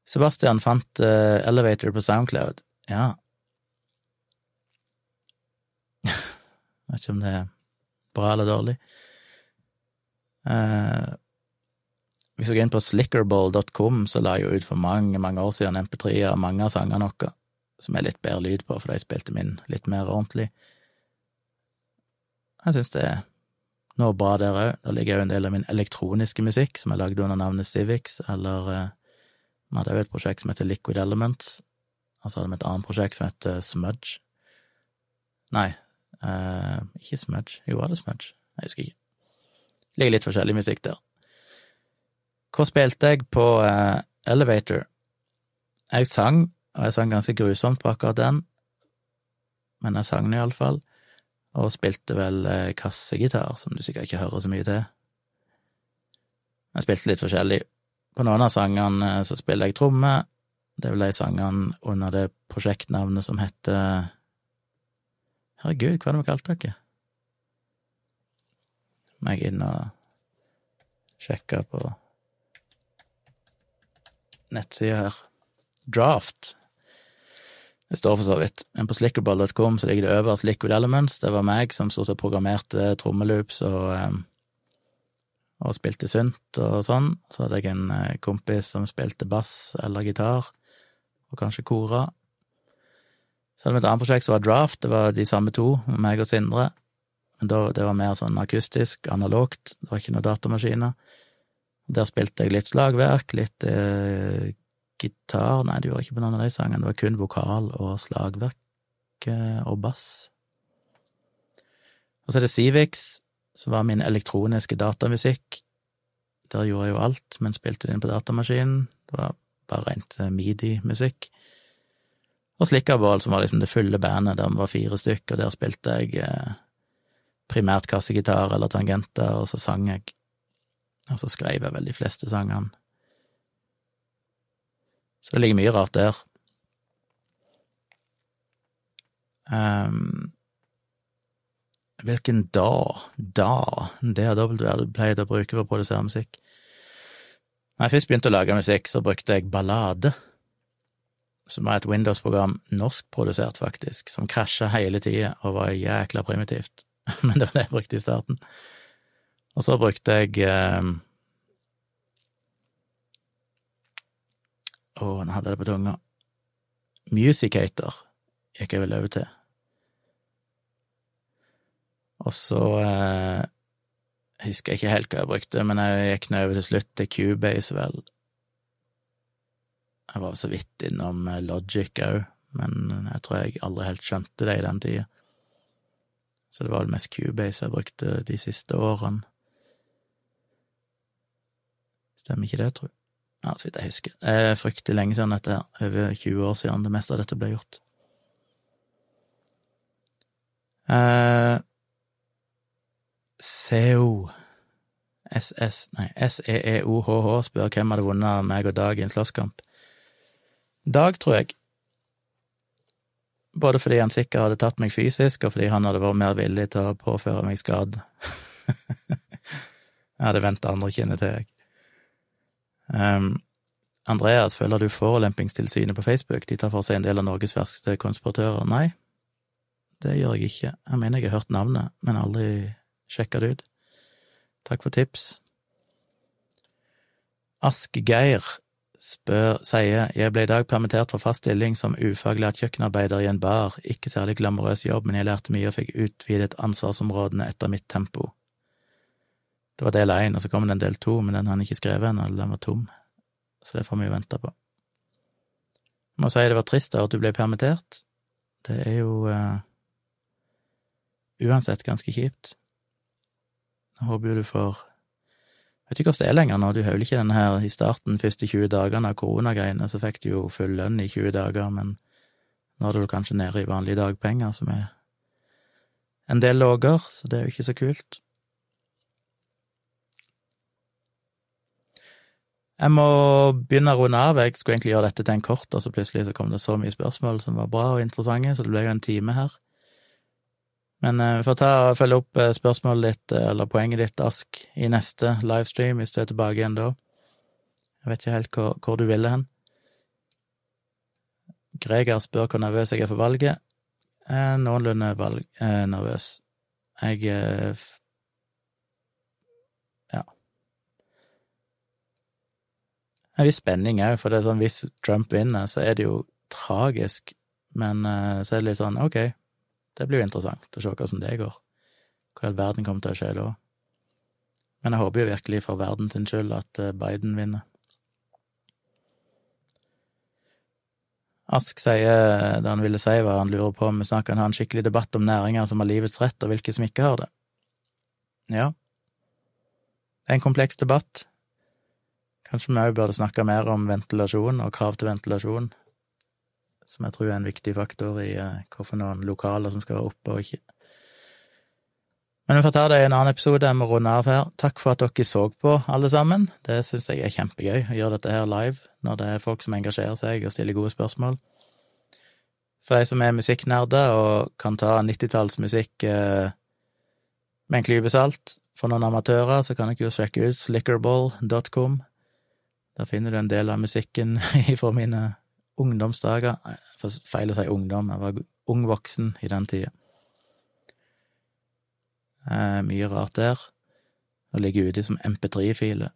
Sebastian fant uh, Elevator på Soundcloud. Ja. Jeg vet ikke om det er bra eller dårlig. Eh, hvis du går inn på slickerball.com, så la jeg jo ut for mange, mange år siden MP3 av mange av sangene våre. som er litt bedre lyd på, for de spilte min litt mer ordentlig. Jeg syns det er noe bra der òg. Der ligger òg en del av min elektroniske musikk, som er lagd under navnet Civics, eller eh, vi hadde òg et prosjekt som heter Liquid Elements, og så hadde vi et annet prosjekt som heter Smudge. Nei, eh, ikke Smudge. Jo, var det Smudge? Jeg husker ikke. Det ligger litt forskjellig musikk der. Hvor spilte jeg på uh, Elevator? Jeg sang, og jeg sang ganske grusomt på akkurat den, men jeg sang den iallfall og spilte vel uh, kassegitar, som du sikkert ikke hører så mye til. Jeg spilte litt forskjellig. På noen av sangene så spiller jeg tromme. Det vel de sangene under det prosjektnavnet som heter Herregud, hva er det vi kalte dere? Må jeg inn og sjekke på nettsida her. Draft det står for så vidt. Men på slickerball.com så ligger det øverst Liquid Elements. Det var meg som stort sett programmerte trommeloops og, eh, og spilte synt og sånn. Så hadde jeg en eh, kompis som spilte bass eller gitar, og kanskje kora. Så hadde vi et annet prosjekt som var Draft. Det var de samme to, meg og Sindre. Men da, det var mer sånn akustisk, analogt. Det var ikke noen datamaskiner. Der spilte jeg litt slagverk, litt eh, gitar Nei, det gjorde jeg ikke på noen av de sangene. Det var kun vokal og slagverk eh, og bass. Og så er det Civix, som var min elektroniske datamusikk. Der gjorde jeg jo alt, men spilte det inn på datamaskinen. Det var bare rent eh, midi-musikk. Og Slikkaball, som var liksom det fulle bandet, vi var fire stykker. Der spilte jeg eh, primært kassegitar eller tangenter, og så sang jeg. Og så skrev jeg vel de fleste sangene. Så det ligger mye rart der. Um, hvilken da, da, DAW du pleide å bruke for å produsere musikk? Når jeg først begynte å lage musikk, så brukte jeg Ballade, som er et Windows-program, norskprodusert faktisk, som krasja hele tida og var jækla primitivt. Men det var det jeg brukte i starten. Og så brukte jeg eh... Å, nå hadde det på tunga. Musicator gikk jeg vel over til. Og så eh, husker jeg ikke helt hva jeg brukte, men jeg gikk nå over til slutt til Cubase, vel. Jeg var så vidt innom eh, Logic òg, men jeg tror jeg aldri helt skjønte det i den tida. Så det var vel mest Cubase jeg brukte de siste årene. Stemmer ikke det, tror jeg. Ja, så vidt jeg husker. Det er fryktelig lenge siden dette her. Over 20 år siden det meste av dette ble gjort. Eh, SEO SS, nei, S-E-E-O-H-H spør hvem hadde vunnet meg og Dag i en slåsskamp. Dag, tror jeg. Både fordi han sikkert hadde tatt meg fysisk, og fordi han hadde vært mer villig til å påføre meg skade. jeg hadde venta andre kinnet til, jeg. Um, Andreas, føler du Forelempingstilsynet på Facebook? De tar for seg en del av Norges verste konspiratører. Nei, det gjør jeg ikke. Jeg mener jeg har hørt navnet, men aldri sjekka det ut. Takk for tips. Ask-Geir spør, sier jeg ble i dag permittert fra fast stilling som ufaglært kjøkkenarbeider i en bar, ikke særlig glamorøs jobb, men jeg lærte mye og fikk utvidet ansvarsområdene etter mitt tempo. Det var del én, og så kommer det en del to, men den har han ikke skrevet ennå, den var tom, så det får vi jo vente på. Jeg må si det var trist da at du ble permittert. Det er jo uh, uansett ganske kjipt. Jeg håper jo du får vet ikke hvordan det er lenger nå, du har vel ikke den her i starten, første 20 dagene av koronagreiene, så fikk du jo full lønn i 20 dager, men nå er du kanskje nede i vanlige dagpenger, som er en del lavere, så det er jo ikke så kult. Jeg må begynne å runde av. Jeg skulle egentlig gjøre dette til en kort, og så plutselig så kom det så mye spørsmål som var bra og interessante, så det ble jo en time her. Men eh, vi får ta og følge opp eh, spørsmålet ditt, eh, eller poenget ditt, Ask, i neste livestream, hvis du er tilbake igjen da. Jeg vet ikke helt hvor, hvor du ville hen. Greger spør hvor nervøs jeg er for valget. Eh, noenlunde valg, eh, nervøs. Jeg eh, En viss spenning òg, for det er sånn hvis Trump vinner, så er det jo tragisk Men eh, så er det litt sånn, ok, det blir jo interessant å se hvordan det går. Hva i all verden kommer til å skje da? Men jeg håper jo virkelig for verden sin skyld at eh, Biden vinner. Ask sier det han ville si, var han lurer på om vi snart kan ha en skikkelig debatt om næringer som har livets rett, og hvilke som ikke har det. Ja, det er en kompleks debatt. Kanskje vi òg burde snakke mer om ventilasjon og krav til ventilasjon, som jeg tror er en viktig faktor i uh, hvorfor noen lokaler som skal være oppe og ikke. Men vi får ta det i en annen episode, jeg må runde av her. Takk for at dere så på, alle sammen. Det syns jeg er kjempegøy, å gjøre dette her live, når det er folk som engasjerer seg og stiller gode spørsmål. For de som er musikknerder og kan ta nittitallsmusikk eh, med en klype salt, for noen amatører så kan dere jo sjekke ut slickerball.com. Der finner du en del av musikken fra mine ungdomsdager. Feil å si ungdom, jeg var ung voksen i den tida. Eh, mye rart der. Og ligger ute som MP3-filer.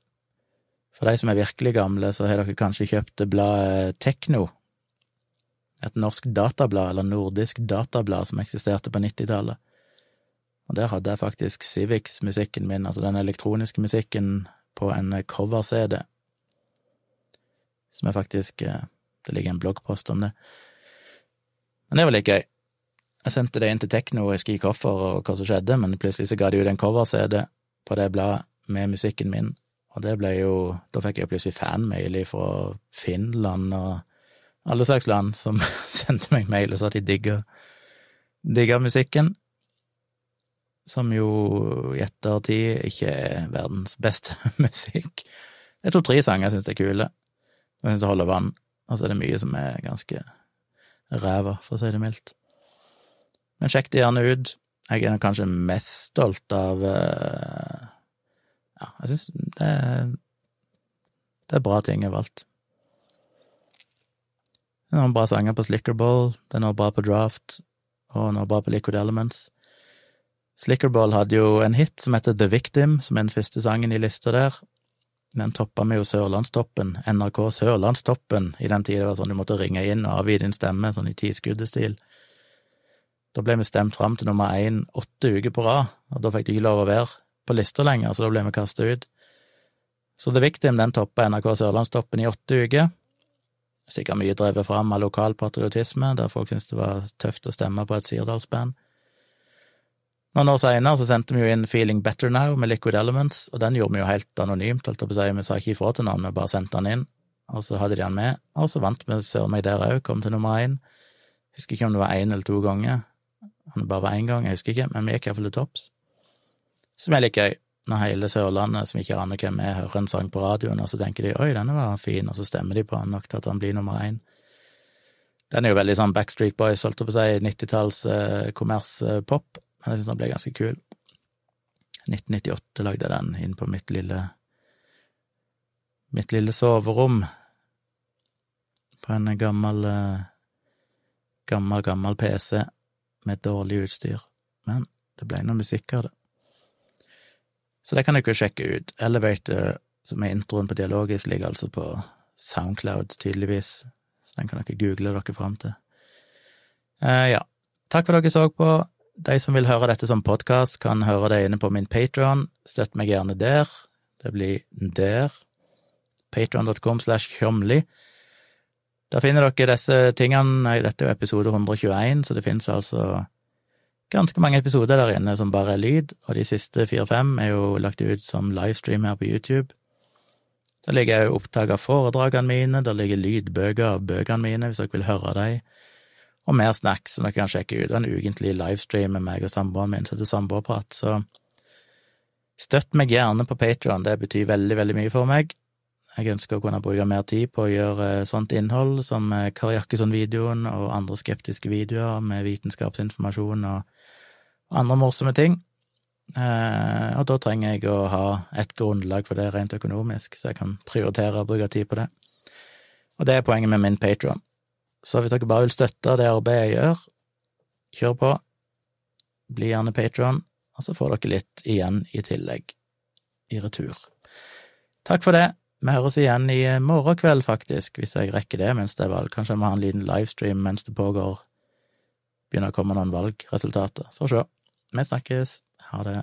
For de som er virkelig gamle, så har dere kanskje kjøpt bladet Tekno. Et norsk datablad, eller nordisk datablad, som eksisterte på 90-tallet. Og der hadde jeg faktisk Civics-musikken min, altså den elektroniske musikken, på en cover-CD. Som jeg faktisk eh, Det ligger en bloggpost om det. Men det var litt gøy. Jeg sendte det inn til Tekno, og jeg hvorfor og hva som skjedde, men plutselig så ga de ut en cover-CD på det bladet med musikken min, og det ble jo Da fikk jeg plutselig fanmail fra Finland og alle slags land som sendte meg mail og sa at de digga digga musikken som jo i ettertid ikke er verdens beste musikk. Det er to-tre sanger jeg syns er kule, jeg syns det holder vann, og så er det mye som er ganske ræva, for å si det mildt. Men sjekk det gjerne ut. Jeg er kanskje mest stolt av uh, Ja, jeg syns det, det er bra ting jeg har valgt. Det er noen bra sanger på Slickerball, det er noe bra på Draft, og noe bra på Liquid Elements. Slickerball hadde jo en hit som heter The Victim, som er den første sangen i lista der. Den toppa vi jo Sørlandstoppen, NRK Sørlandstoppen, i den tida det var sånn du måtte ringe inn og avgi din stemme, sånn i tiskuddestil. Da ble vi stemt fram til nummer én åtte uker på rad, og da fikk du ikke lov å være på lista lenger, så da ble vi kasta ut. Så The Victim den toppa NRK Sørlandstoppen i åtte uker. Sikkert mye drevet fram av lokal patriotisme, der folk syntes det var tøft å stemme på et Sirdalsband. Noen år seinere sendte vi jo inn Feeling Better Now med Liquid Elements, og den gjorde vi jo helt anonymt, holdt jeg på å si, vi sa ikke ifra til noen, vi bare sendte den inn, og så hadde de den med, og så vant vi søren meg der òg, kom til nummer én. Husker ikke om det var én eller to ganger, om det bare var én gang, jeg husker ikke, men vi gikk iallfall til topps. Som er litt gøy, når hele Sørlandet, som ikke aner hvem er, hører en sang på radioen, og så tenker de oi, denne var fin, og så stemmer de på han nok til at han blir nummer én. Den er jo veldig sånn Backstreet Boys, holdt jeg på å si, nittitalls eh, kommerspop. Eh, men jeg synes den ble ganske kul. 1998 lagde jeg den inn på mitt lille mitt lille soverom på en gammel gammel, gammel PC med dårlig utstyr. Men det ble noe musikk av det. Så det kan dere sjekke ut. Elevator, som er introen på Dialogisk, ligger altså på Soundcloud, tydeligvis. Så den kan dere google dere fram til. Eh, ja. Takk for at dere så på. De som vil høre dette som podkast, kan høre det inne på min Patron. Støtt meg gjerne der. Det blir der. Patron.com slash tjomli. Der finner dere disse tingene. Dette er jo episode 121, så det finnes altså ganske mange episoder der inne som bare er lyd, og de siste fire-fem er jo lagt ut som livestream her på YouTube. Der ligger jeg opptak av foredragene mine, der ligger lydbøker av bøkene mine, hvis dere vil høre dem og mer snacks som dere kan sjekke ut. En ukentlig livestream med meg og samboeren min som heter Samboerprat. Så støtt meg gjerne på Patron, det betyr veldig, veldig mye for meg. Jeg ønsker å kunne bruke mer tid på å gjøre eh, sånt innhold som eh, Kari Jakkesson-videoen og andre skeptiske videoer med vitenskapsinformasjon og andre morsomme ting. Eh, og da trenger jeg å ha et grunnlag for det rent økonomisk, så jeg kan prioritere å bruke tid på det. Og det er poenget med min Patron. Så hvis dere bare vil støtte det arbeidet jeg gjør, kjør på. Bli gjerne patron, og så får dere litt igjen i tillegg, i retur. Takk for det. Vi høres igjen i morgen kveld, faktisk, hvis jeg rekker det mens det er valg. Kanskje jeg må ha en liten livestream mens det pågår begynner å komme noen valgresultater. Får se. Vi snakkes. Ha det.